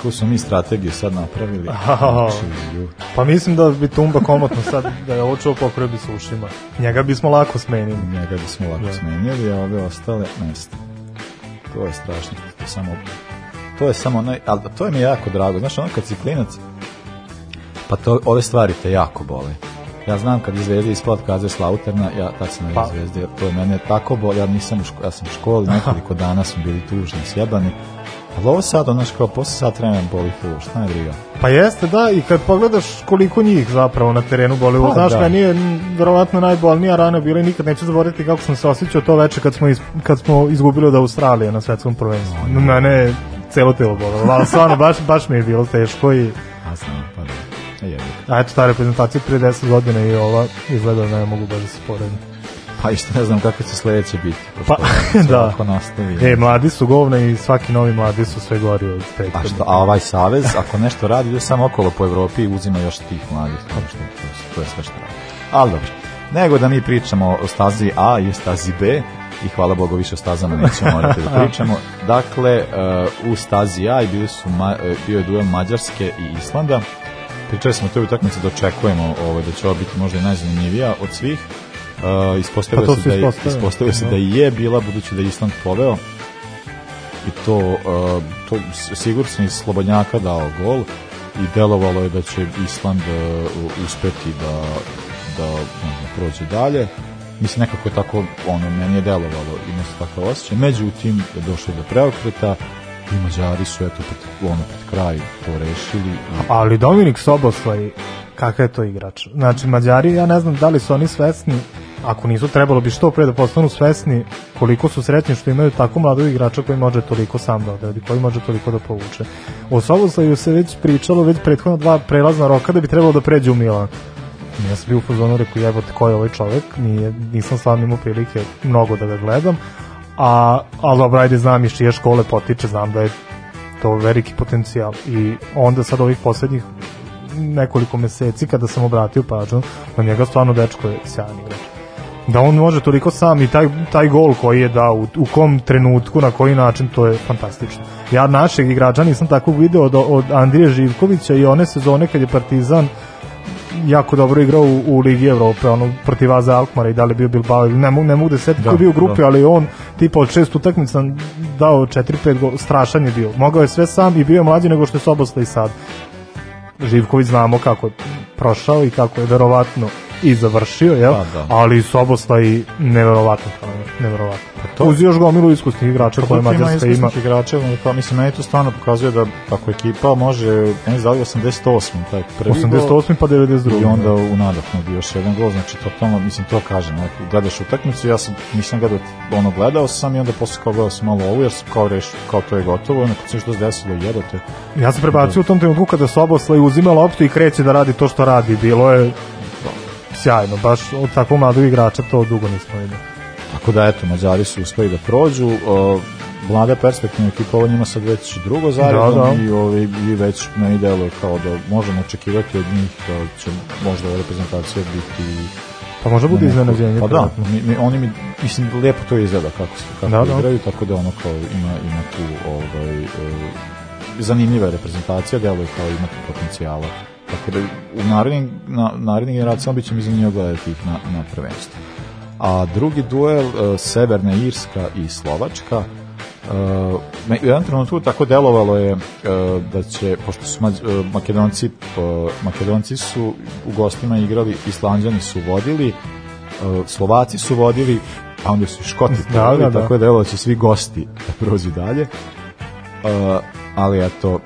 Kakvu su mi strategiju sad napravili? Znači. Pa mislim da bi Tumba komotno sad, da je ovo čuo pokrio bi ušima. Njega bismo lako smenili. njega bismo lako Da. smenjali, a ove ostale nesta. To je strašno, to je samo to je samo onaj, ali to je mi jako drago, znaš, ono kad si klinac, pa to, ove stvari te jako bole. Ja znam kad je Zvezda ispod kaze Slauterna, ja tad sam Pa. Zvezdi, jer to je mene tako bol, ja nisam u školi, ja sam u školi, nekoliko dana smo bili tužni, sjebani, ali ovo sad, ono kao posle sat vremena boli ful, šta je briga? Pa jeste, da, i kad pogledaš koliko njih zapravo na terenu boli, Pa, znaš, da. meni je verovatno najbolnija rana bila i nikad neću zaboraviti kako sam se osjećao to veče kad smo, iz, kad smo izgubili od Australije na svetskom prvenstvu. Mene je celo telo bolelo, ali stvarno, baš, baš mi je bilo teško i A znam, pa da, e, jebi. a eto ta reprezentacija prije 10 godina i ova izgleda da ne mogu baš da se poredim. Pa isto ne znam kako će sledeće biti. Pa, se da. ovako nastavi. E, mladi su govna i svaki novi mladi su sve gori od A prethodnih. što, a ovaj savez, ako nešto radi, ide samo okolo po Evropi i uzima još tih mladih. To, što, to, je- to je sve što radi. Ali dobro. Nego da mi pričamo o stazi A i stazi B, i hvala Bogu više o stazama nećemo morati da pričamo. Dakle, uh, u stazi A bili su uh, bio je duel Mađarske i Islanda. Pričali smo o toj utakmici da očekujemo ovaj, da će ovo biti možda i najzanimljivija od svih. Uh, ispostavilo Pa to se da, je, ispostavilo se da. da i je bila, budući da je Island poveo i to, uh, to sigurno sam iz Slobodnjaka dao gol i delovalo je da će Island uh, uspeti da, da znam, prođe dalje. Mislim, nekako je tako, ono, meni je delovalo, ima se takav osjećaj. Međutim, je došlo do preokreta i Mađari su, eto, pred, ono, pred kraj to rešili. I, Ali Dominik Soboslaj, kakav je to igrač? Znači, Mađari, ja ne znam da li su oni svesni, ako nisu, trebalo bi što pre da postanu svesni koliko su sretni što imaju tako mladog igrača koji može toliko sam da odradi, koji može toliko da povuče. O Soboslaju se već pričalo, već prethodno dva prelazna roka da bi trebalo da pređe u Milan. Ja sam bio u fazonu, rekao, jebote, ko je ovaj čovek? Nije, nisam stvarno imao prilike mnogo da ga gledam. A, ali dobro, ajde, znam iz čije škole potiče, znam da je to veliki potencijal i onda sad ovih poslednjih nekoliko meseci kada sam obratio pažnju na njega stvarno dečko je sjajan igrač da on može toliko sam i taj, taj gol koji je dao u, u kom trenutku, na koji način to je fantastično. Ja našeg igrača nisam takvog video od, od Andrije Živkovića i one sezone kad je Partizan jako dobro igrao u, u Ligi Evrope, ono protiv Aza Alkmara i da li bio Bilbao ili ne mogu, ne mogu da se Da, bio u grupi, da. ali on tipa od šest utakmica dao 4-5 gol, strašan je bio. Mogao je sve sam i bio je mlađi nego što je Sobosla i sad. Živković znamo kako je prošao i kako je verovatno i završio, jel? Pa, da. Ali Sobosla i neverovatno neverovatno. to- Uz još gomilu iskusnih igrača koje Koliko ima Mađarska ima. iskusnih igrača, pa mislim, meni to stvarno pokazuje da ako ekipa može, ne znam da li 88. taj prvi gol, 88. pa 92. i onda u nadahnu bi još jedan gol, znači totalno, mislim, to kažem, gledaš utakmicu, ja sam, nisam gledao, ono, gledao sam i onda posle kao gledao sam malo ovo, jer sam kao reš, kao to je gotovo, onda kad se što se desilo, jebote, Ja sam prebacio u tom trenutku kada Soboslaj uzima loptu i kreće da radi to što radi. Bilo je sjajno, baš od takvog mladog igrača to dugo nismo videli. Tako da, eto, Mađari su uspeli da prođu, o, mlada perspektivna ekipa, ovo njima sad već drugo zaredom Da, da. i, ovi, i već meni deluje kao da možemo očekivati od njih da će možda ova reprezentacija biti Pa može bude iznenađenje. Pa da, mi, mi, oni mi, mislim, lijepo to izgleda kako, se, kako Da, da. igraju, tako da ono kao ima, ima tu ovaj, e, zanimljiva reprezentacija, deluje kao ima tu potencijala. Tako da u narednim, na, narednim generacijama bit će mi zanimljivo gledati ih na, na prvenstvu. A drugi duel, e, Severna Irska i Slovačka, Uh, u jednom trenutku tako delovalo je uh, da će, pošto su Mađ- uh, Makedonci, uh, Makedonci su u gostima igrali, Islanđani su vodili, uh, Slovaci su vodili, a onda su i Škoti Da, da, da. tako je delovalo da će svi gosti da prođu dalje. Uh, ali eto, uh,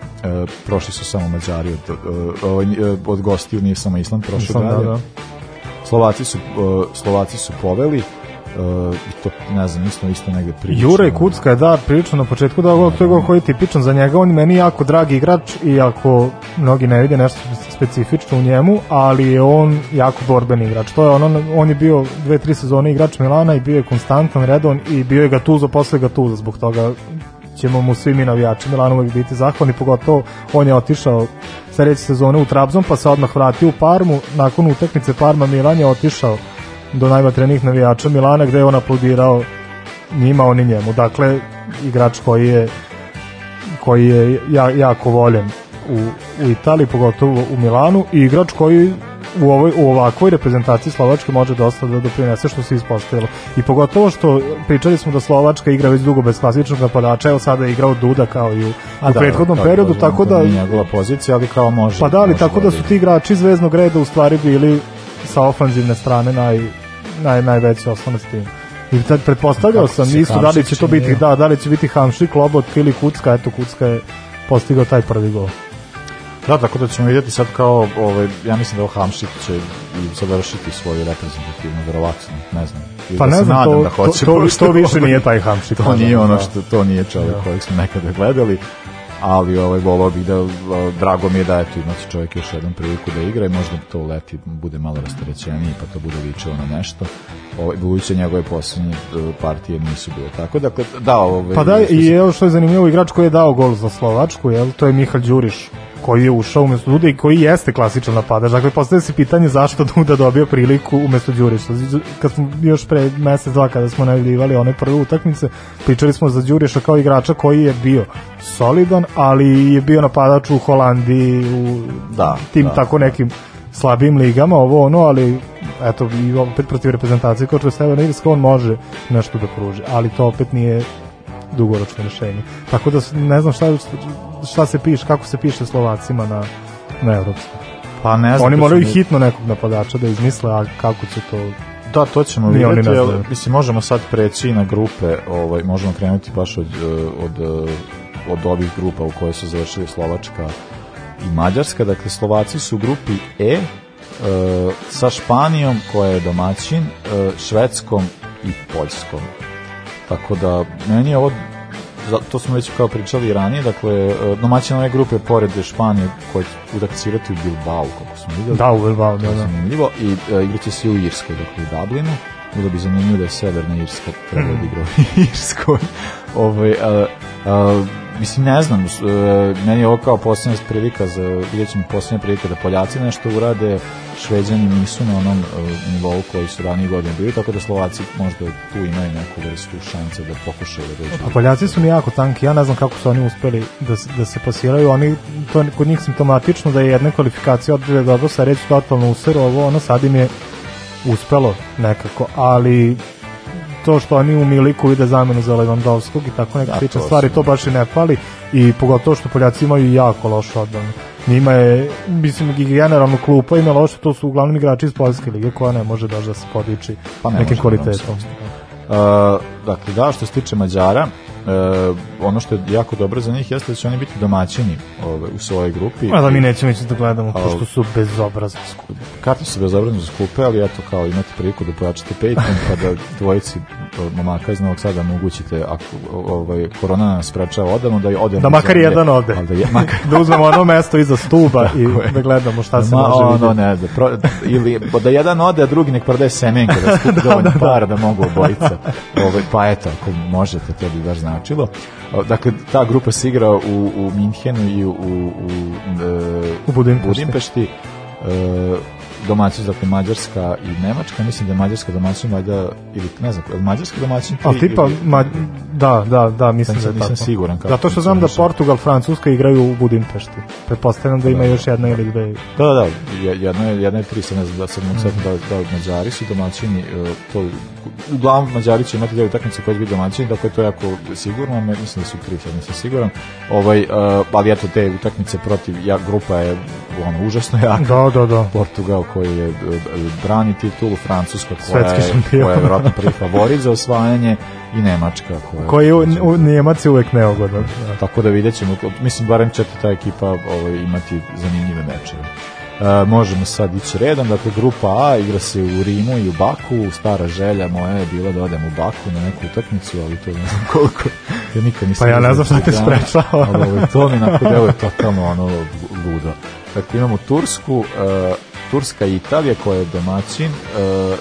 prošli su samo Mađari od, uh, ovaj, uh, od gostiju, nije samo Island prošao Island, da, dalje. da. Slovaci su, uh, Slovaci su poveli, uh, i to, ne znam, isto, isto negde prilično. Jure Kucka je da prilično na početku da gol, to je gol koji je tipičan za njega, on je meni jako dragi igrač iako mnogi ne vide nešto specifično u njemu, ali je on jako borbeni igrač. To je ono, on je bio dve, tri sezone igrač Milana i bio je konstantan, redovan i bio je Gattuso posle Gattuso, zbog toga ćemo mu svi mi navijači Milana uvek biti zahvalni, pogotovo on je otišao sledeće sezone u Trabzon, pa se odmah vratio u Parmu, nakon utakmice Parma Milan je otišao do najvatrenijih navijača Milana gde je on aplodirao njima, oni njemu. Dakle, igrač koji je koji je ja, jako voljen u, u Italiji, pogotovo u Milanu i igrač koji u ovoj u ovakvoj reprezentaciji Slovačke može dosta da doprinese što se ispostavilo. I pogotovo što pričali smo da Slovačka igra već dugo bez klasičnog napadača, evo sada je igrao Duda kao i u, A u da, prethodnom da, periodu, da, tako da njegova pozicija, ali kao može. pa da, ali tako da su ti igrači iz zveznog reda u stvari bili sa ofanzivne strane naj, naj, najveći oslonac tima. I tad pretpostavljao sam isto da li će to biti da, da li će biti Hamšik, Lobotka ili Kucka, eto Kucka je postigao taj prvi gol. Da, tako da ćemo vidjeti sad kao, ovaj, ja mislim da ovo Hamšik će i završiti svoju reprezentativnu, verovatno, ne znam. Ili Pa da ne znam, nadam to, da hoće, to, to, to više nije taj Hamšik. To nije da. ono što, to nije čovjek Da. kojeg smo nekada gledali, ali ovaj, volao bih da, drago mi je da eto, imaće čovjek još jednom priliku da igra i možda to leti bude malo rasterećeniji pa to bude ličilo na nešto. Ovaj, buduće njegove posljednje e, partije nisu bile tako. Dakle, da, ovaj, Pa da, i evo što je zanimljivo, igrač koji je dao gol za Slovačku, jel, to je Mihalj Đuriš, koji je ušao umesto Duda i koji jeste klasičan napadač. Dakle, postavlja se pitanje zašto Duda dobio priliku umesto Đuriša. Kad smo još pre mesec, dva, kada smo najavljivali one prve utakmice, pričali smo za Đuriša kao igrača koji je bio solidan, ali je bio napadač u Holandiji, u Da, tim da, tako nekim slabim ligama, ovo ono, ali eto, i opet protiv reprezentacije kao što je Severna Irska, on može nešto da pruži, ali to opet nije dugoročno rešenje. Tako da ne znam šta, šta se piše, kako se piše Slovacima na, na evropskom. Pa ne znam. Oni moraju ćemo- hitno nekog napadača da izmisle, a kako će to... Da, to ćemo Ni oni vidjeti, ali, znaju. mislim, možemo sad preći na grupe, ovaj, možemo krenuti baš od, eh, od, eh, od ovih grupa u koje su završili Slovačka i Mađarska, dakle Slovaci su u grupi E, eh, sa Španijom koja je domaćin, eh, Švedskom i Poljskom. Tako da, meni je ovo to smo već kao pričali ranije, dakle, eh, domaćin ove grupe pored Španije koja će udakcirati u Bilbao, kako smo vidjeli. Da, u Bilbao, da, To je da. zanimljivo i uh, igraće se u Irskoj, dakle u Dublinu. Bilo bi zanimljivo da je Severna Irska treba da igra u Irskoj. Ovaj, a, a, mislim, ne znam, e, meni je ovo kao posljednja prilika, za, vidjet ćemo posljednja prilika da Poljaci nešto urade, Šveđani nisu na onom e, nivou koji su ranije godine bili, tako da Slovaci možda tu imaju neku vrstu šanse da pokušaju da dođu. A Poljaci su mi jako tanki, ja ne znam kako su oni uspeli da, da se pasiraju, oni, to je kod njih simptomatično da je jedna kvalifikacija odbile dobro sa reći totalno useru, ovo ono sad im je uspelo nekako, ali to što oni u Miliku vide zamenu za Lewandowskog i tako neke Da, slične to stvari, to baš i ne pali i pogotovo što Poljaci imaju jako lošu odbranu. Njima je, mislim, generalno klupa ima loše, to su uglavnom igrači iz Poljske lige koja ne može baš da se podiči Pa ne nekim može, kvalitetom. Uh, dakle, da, što se tiče Mađara, uh, ono što je jako dobro za njih jeste da će oni biti domaćini ovaj, u svojoj grupi. A da mi nećemo ići da gledamo, A, pošto su bezobrazno skupi. Karte su bezobrazno skupe, ali eto kao imate priliku da pojačate Patreon pa da dvojici momaka iz Novog Sada omogućite ako ovaj, korona nas sprečava odavno da odemo. Da makar jedan ode. Da, je, makar, da uzmemo ono mesto iza stuba i je. da gledamo šta se Ma, može ono, vidjeti. ne, da, pro, ili da jedan ode, a drugi nek prodaje semenke, da skupi dovoljno para da mogu obojica. Ovaj, pa eto, ako možete, to bi baš značilo. Dakle, ta grupa se igra u, u Minhenu i u, u, u, e, U Budimpešti. Budimpešti. Domaćin, dakle Mađarska i Nemačka, mislim da je Mađarska domaćin valjda, ili ne znam, je Mađarska domaćin tri tipa, ili- ma, da, da, da, mislim da je tako. nisam siguran kako Zato što znam da. Portugal, Francuska igraju u Budimpešti. Pretpostavljam da ima još jedna ili dve. Da, da, da, je- jedno je, tri, sad ne znam da sad mogu sad da, da Mađari su domaćini, e, to, uglavnom Mađari će imati dvije utakmice koje će biti domaćini, dakle to je jako sigurno, mislim da su tri, sad nisam siguran, ovaj, e, ali eto te utakmice protiv, ja, grupa je ono, užasno jaka, Da, da, da. Portugal koji je e, e, brani titulu, Francuska koja Svetski je, koja je vjerojatno prvi favorit za osvajanje i Nemačka koja Koji u, u Njemac je uvek neugodan. Da. tako da vidjet ćemo, mislim barem će ta ekipa ovaj, imati zanimljive mečeve. E, možemo sad ići redom, dakle grupa A igra se u Rimu i u Baku, stara želja moja je bila da odem u Baku na neku utakmicu, ali to ne znam koliko, ja nikad nisam Pa ja ne znam šta te sprečava. ali ovaj, to mi nakon deluje totalno ono ludo. Dakle, imamo Tursku, e, Turska i Italija koja je domaćin, e,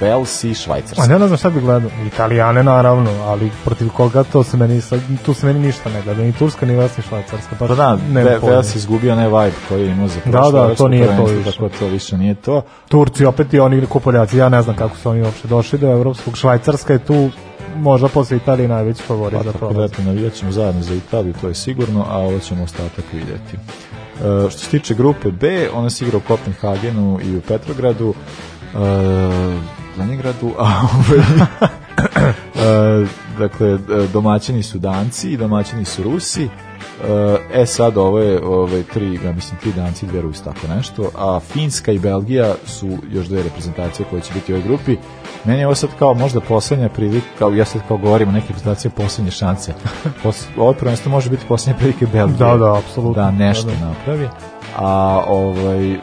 Vels i A Švajcarska. ne, ne znam šta bi gledao. Italijane naravno, ali protiv koga to se meni, tu se meni ništa ne gleda. Ni Turska, ni Vels, ni Švajcarska. Pa, Pa da, Ve-. Vels je izgubio onaj vibe koji je imao za Da, prošlo da, to evropsko nije to više. Tako to više nije to. Turci opet i oni kupoljaci, ja ne znam kako su oni uopšte došli do evropskog. Švajcarska je tu možda posle Italije najveći favorit Pa za tako da prolaz. eto, navijat ćemo zajedno za Italiju, to je sigurno, a ovo ćemo ostatak vidjeti. E, što se tiče grupe B, ona se igra u Kopenhagenu i u Petrogradu, e, Leningradu, a e, dakle, e, domaćini su Danci i domaćini su Rusi, E, E sad ovo je ove, tri, ja mislim tri danci, dve Rusi, tako nešto, a Finska i Belgija su još dve reprezentacije koje će biti u ovoj grupi. Meni je ovo sad kao možda poslednja prilika, kao ja sad kao govorim o neke reprezentacije poslednje šanse. Pos, ovo prvenstvo može biti poslednja prilike Belgije. Da, da, apsolutno. Da nešto Da, da. napravi. A ovaj,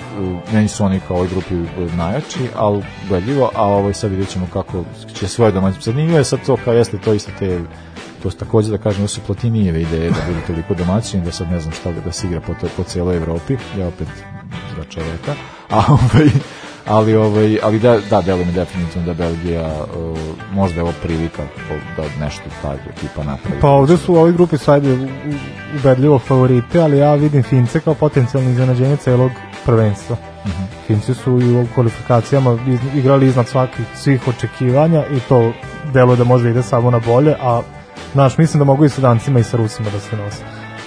meni su oni kao u ovoj grupi najjači, ali gledljivo, a ovaj sad vidjet ćemo kako će svoje domaće. Zanimljivo je sad to kao jeste to isto te to su takođe da kažem da su Platinijeve ideje da budu toliko domaćini da sad ne znam šta da se igra po, to, po cijeloj Evropi ja opet za čoveka a ovaj ali ovaj ali da da deluje mi definitivno da Belgija uh, možda je ovo prilika da nešto ta ekipa napravi Pa ovde su u ovoj grupi su ajde u- u- ubedljivo favorite, ali ja vidim Fince kao potencijalno iznenađenje celog prvenstva. Mhm. Finci su i u kvalifikacijama igrali iznad svakih svih očekivanja i to deluje da može ide samo na bolje, a znaš, mislim da mogu i sa dancima i sa Rusima da se nose.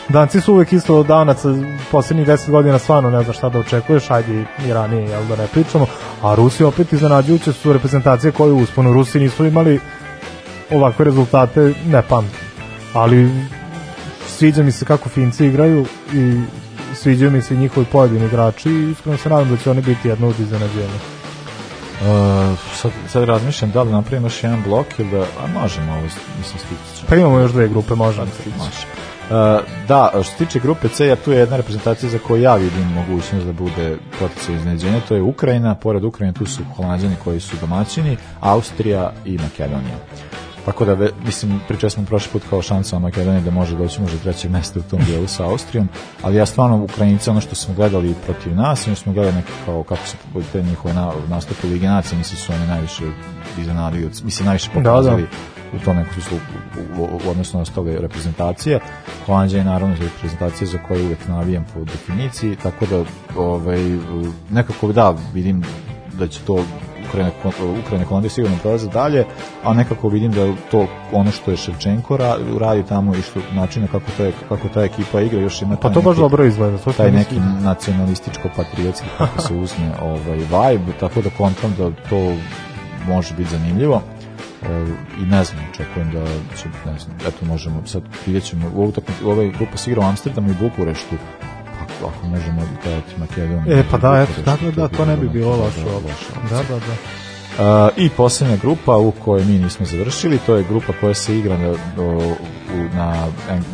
Danci su uvek isto od danaca, posljednjih 10 godina stvarno ne znaš šta da očekuješ, ajde i ranije, jel da ne pričamo, a Rusi opet iznenađujuće su reprezentacije koje u usponu. Rusi nisu imali ovakve rezultate, ne pamtim. Ali sviđa mi se kako Finci igraju i sviđaju mi se njihovi pojedini igrači i iskreno se nadam da će oni biti jedno od iznenađenja. Uh, sad, sad razmišljam da li napravimo još jedan blok ili da, a možemo ovo, mislim, stići. Pa imamo još dve grupe, možemo. Može. Uh, da, što se tiče grupe C, ja tu je jedna reprezentacija za koju ja vidim mogućnost da bude potencijalno iznenađenje, to je Ukrajina, pored Ukrajine tu su Holandjani koji su domaćini, Austrija i Makedonija. Tako da, mislim, pričali smo prošli put kao šansa Makedonije da može doći možda trećeg mesta u tom dijelu sa Austrijom, ali ja stvarno Ukrajince, ono što smo gledali protiv nas, ono što smo gledali neke kao kako se te njihove na, nastupe Ligi Nacije, mislim su oni najviše iznenadili, mislim najviše pokazali Da, u tome kako su u, u, u odnosu na ostale reprezentacije. Holandija je naravno reprezentacija za koju uvek navijam po definiciji, tako da ovaj, nekako da vidim da će to Ukrajina, Ukrajina Holandija sigurno prolaze dalje, a nekako vidim da to ono što je Ševčenko ra, radi tamo i što načina kako, to je, kako ta ekipa igra još ima Pa to baš dobro izgleda. To taj neki neki... nacionalističko-patriotski kako se uzme ovaj vibe, tako da kontam da to može biti zanimljivo. E, I ne znam, očekujem da će, ne znam, eto možemo, sad vidjet ćemo, u ovoj grupa se igra u Amsterdamu i Bukureštu, ako, ako možemo gledati Makedoniju. E, pa da, eto, Bukureštu, da, to ne bi bilo loše da. Da, da, da. Uh, I poslednja grupa u kojoj mi nismo završili, to je grupa koja se igra na, na,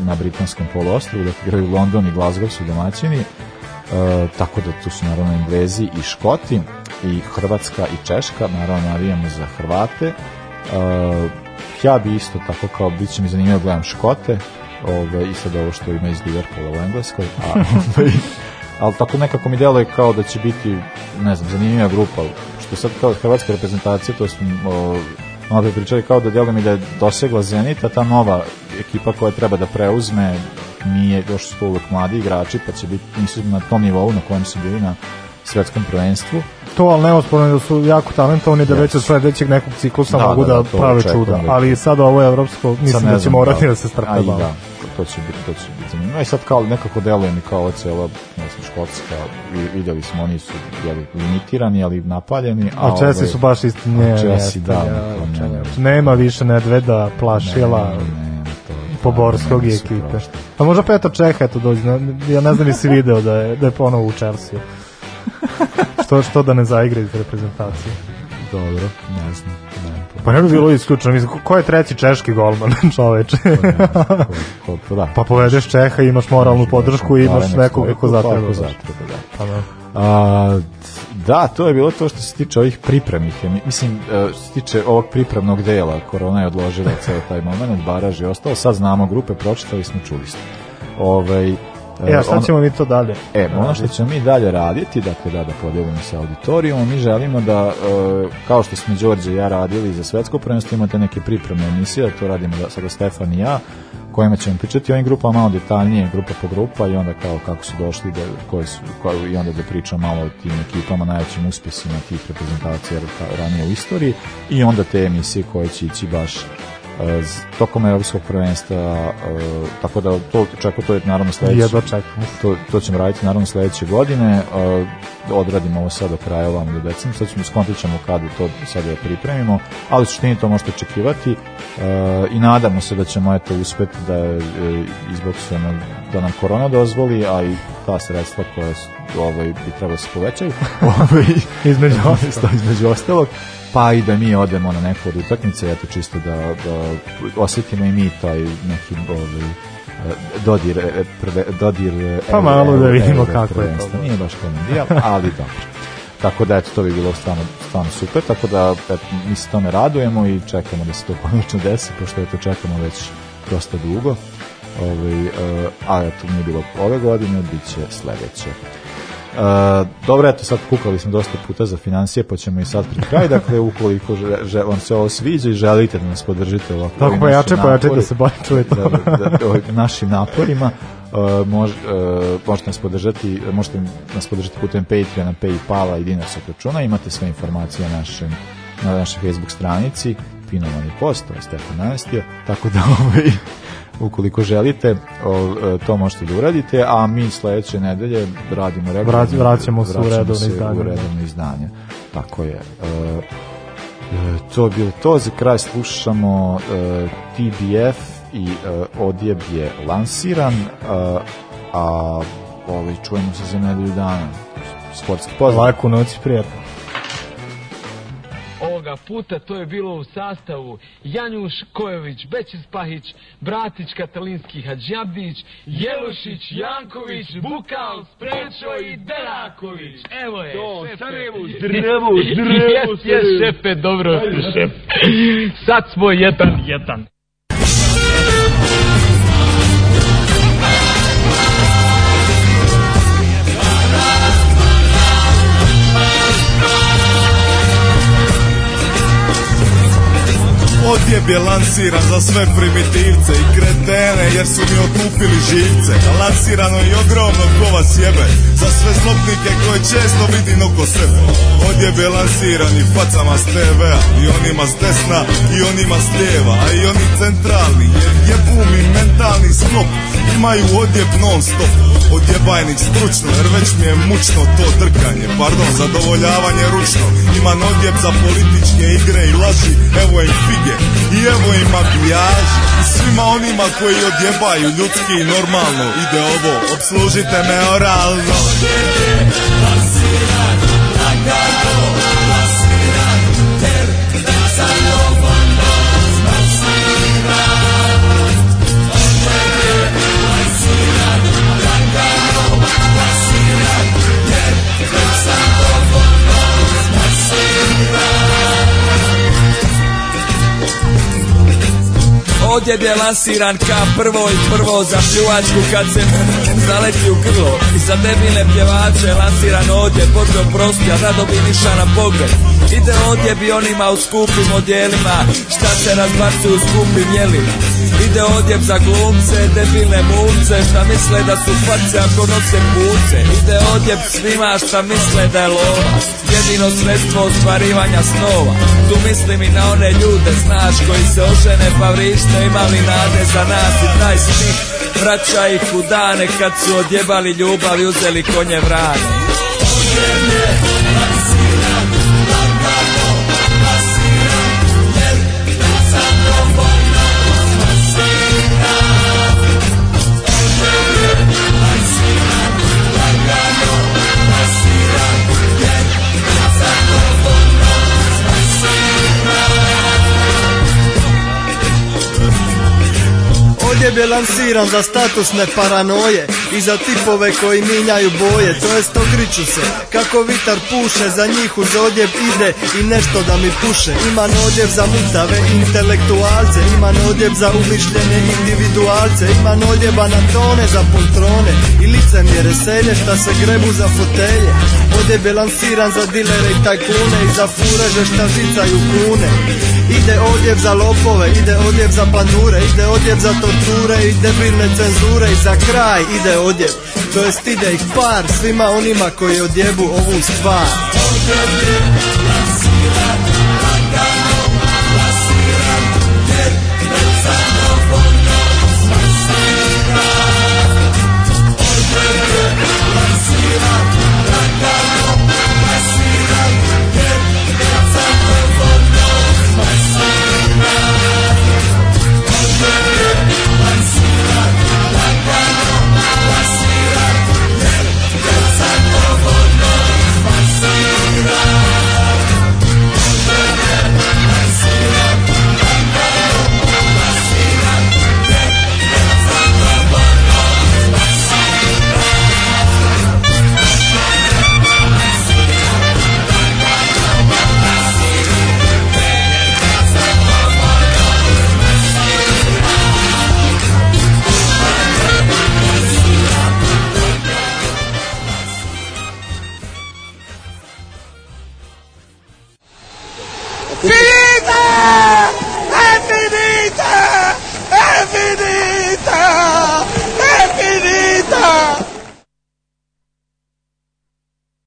na britanskom poluostrvu, dakle igraju London i Glasgow su domaćini, uh, tako da tu su naravno Englezi i Škoti i Hrvatska i Češka, naravno navijamo za Hrvate. Uh, ja bi isto tako kao, bit će mi zanimljivo da gledam Škote, ove, i sad ovo što ima iz Liverpoola u Engleskoj, a, ovaj, ali tako nekako mi deluje kao da će biti, ne znam, zanimljiva grupa, što sad kao hrvatska reprezentacija, to smo o, malo pre pričali kao da deluje mi da je dosegla Zenit, a ta nova ekipa koja treba da preuzme nije, još su to uvek mladi igrači, pa će biti, nisu na tom nivou na kojem su bili na svetskom prvenstvu. To, ali neosporno da su jako talentovani da već od sledećeg nekog ciklusa Da, mogu da, da, da, prave čuda. da- Ali sad ovo je evropsko, mislim da će morati da. da se strpe A i malo. Da, to će biti, to će biti zanimljivo. I sad kao nekako deluje mi kao ova cijela, ne znam, škotska, vi- vidjeli smo, oni su jeli, limitirani, ali napaljeni. A Česi ovaj, su baš isti, ne, Česi, da, ne, ne. nema više Nedveda, Plašila, ne, ne, to, Poborskog i ekipe. Pa možda Petar Čeha eto dođe, ja ne znam ni si video da je, da je ponovo u Chelsea. što, što da ne zaigra iz reprezentacije. Dobro, ne znam. Ne, Pa ne bi bilo isključeno, mislim, ko- je treći češki golman, čoveče? ko, ko, ko, da. pa povedeš Čeha, imaš moralnu podršku i imaš Barem nekoga ko neku- zatreba. ko zatreba, da. Pa da. A, da, to je bilo to što se tiče ovih pripremnih. Mislim, e, što se tiče ovog pripremnog dela, korona je odložila ceo taj moment, baraž i ostalo. Sad znamo grupe, pročitali smo, čuli smo. Ovaj, E, a šta ono- ćemo mi to dalje? E, ono što ćemo mi dalje raditi, dakle da, da podelimo sa auditorijom, mi želimo da, e, kao što smo Đorđe i ja radili za svetsko prvenstvo, imate neke pripremne emisije, to radimo da, sada Stefan i ja, kojima ćemo pričati o ovim grupama malo detaljnije, grupa po grupa i onda kao kako su došli, da, koje su, koje, i onda da pričam malo o tim ekipama, najvećim uspjesima tih reprezentacija ra- ranije u istoriji i onda te emisije koje će ići baš e, tokom evropskog prvenstva, e, tako da to, čak to je naravno sledeće. Jedva čekam. To, to ćemo raditi naravno sledeće godine, uh, odradimo ovo sad do kraja ovamo do decembra, sad ćemo skontit ćemo kada to sad da pripremimo, ali u suštini to možete očekivati uh, i nadamo se da ćemo eto uspeti da uh, izboksujemo da nam korona dozvoli, a i ta sredstva koja su, ovaj, bi trebalo se povećaju ovaj, Između između ostalog pa i da mi odemo na neku od utakmice, eto čisto da, da osjetimo i mi taj neki ovaj, dodir e, prve, dodir e, Pa malo da vidimo kako je to. Nije baš kao mondijal, ali dobro. Tako da, eto, to bi bilo stvarno, stvarno super, tako da eto, mi se tome radujemo i čekamo da se to konačno desi, pošto eto čekamo već dosta dugo. Ovaj, e, a eto, nije bilo ove godine, bit će sledeće. Uh, dobro, eto sad kukali smo dosta puta za financije, pa ćemo i sad pred kraj, dakle ukoliko že, že, vam se ovo sviđa i želite da nas podržite ovako Tako ovim pojače, našim pojače da se bolje čuje to. da, da, da, ovim našim naporima uh, mož, uh, možete nas podržati možete nas podržati putem Patreona, Paypala i dinarskog računa, imate sve informacije na našem na našoj Facebook stranici pinovani post, to je Stefan Navestio, tako da ovaj, ukoliko želite o, e, to možete da uradite, a mi sledeće nedelje radimo regularno. Vrat- vraćamo se u redovno izdanje. U redovno izdanje. Tako je. E, e, to je bilo to, za kraj slušamo e, TBF i e, odjeb je lansiran, e, a ovaj, čujemo se za nedelju dana. Sportski pozdrav. Laku noć, prijatno. Ovoga puta to je bilo u sastavu Janjuš Kojović, Bećis Pahić, Bratić Katalinski Hadžabdić, Jelušić, Janković, Bukal, Sprečo i Deraković. Evo je, To, šefe. Sarajevo, zdravo, zdravo, Jes, jes, šefe, dobro šef. Sad smo jedan, jedan. Je lansiran za sve primitivce i kretene jer su mi otupili živce. Lansirano i ogromno kova sjebe za sve zlobnike koje često vidim oko sebe. Odjeb je lansiran i facama s TV-a i onima s desna i onima s lijeva A i oni centralni jer jebu mi mentalni sklop imaju odjeb non stop Odjebajnik stručno jer već mi je mučno to drkanje Pardon, zadovoljavanje ručno. Imam odjeb za političke igre i laži Evo im fige i evo im makljaži I svima onima koji odjebaju ljudski i normalno. Ide ovo, obslužite me oralno Odjeb je lansiran ka prvo i prvo za pljuvačku kad se zaleti u grlo I za debilne pjevače lansiran odjeb Bože oprosti, a rado bi niša na pogled. Ide odjeb i onima u skupim odjelima Šta se razbacuju skupim jelima Ide odjeb za glumce, debilne mumce Šta misle da su face ako nose puce Ide odjeb svima šta misle da je lova. Jedino sredstvo ostvarivanja snova. Tu mislim i na one ljude, znaš, koji se ožene pa vrište Imali nade za nas i taj stih Vraća ih u dane kad su odjebali ljubav i uzeli konje vrane Odjeb je lansiran za statusne paranoje I za tipove koji minjaju boje To jest okriču se kako vitar puše Za njih uz odjeb ide i nešto da mi puše. Imam odjeb za mutave intelektualce Imam odjeb za umišljene individualce Imam odjeba na tone za poltrone Ili licemjere selje šta se grebu za fotelje. Odjeb je lansiran za dilere i tajkune I za fureže šta žicaju kune. Ide odjeb za lopove, ide odjeb za pandure Ide odjeb za torture i debilne cenzure I za kraj ide odjeb To jest ide ih par svima onima koji odjebu ovu stvar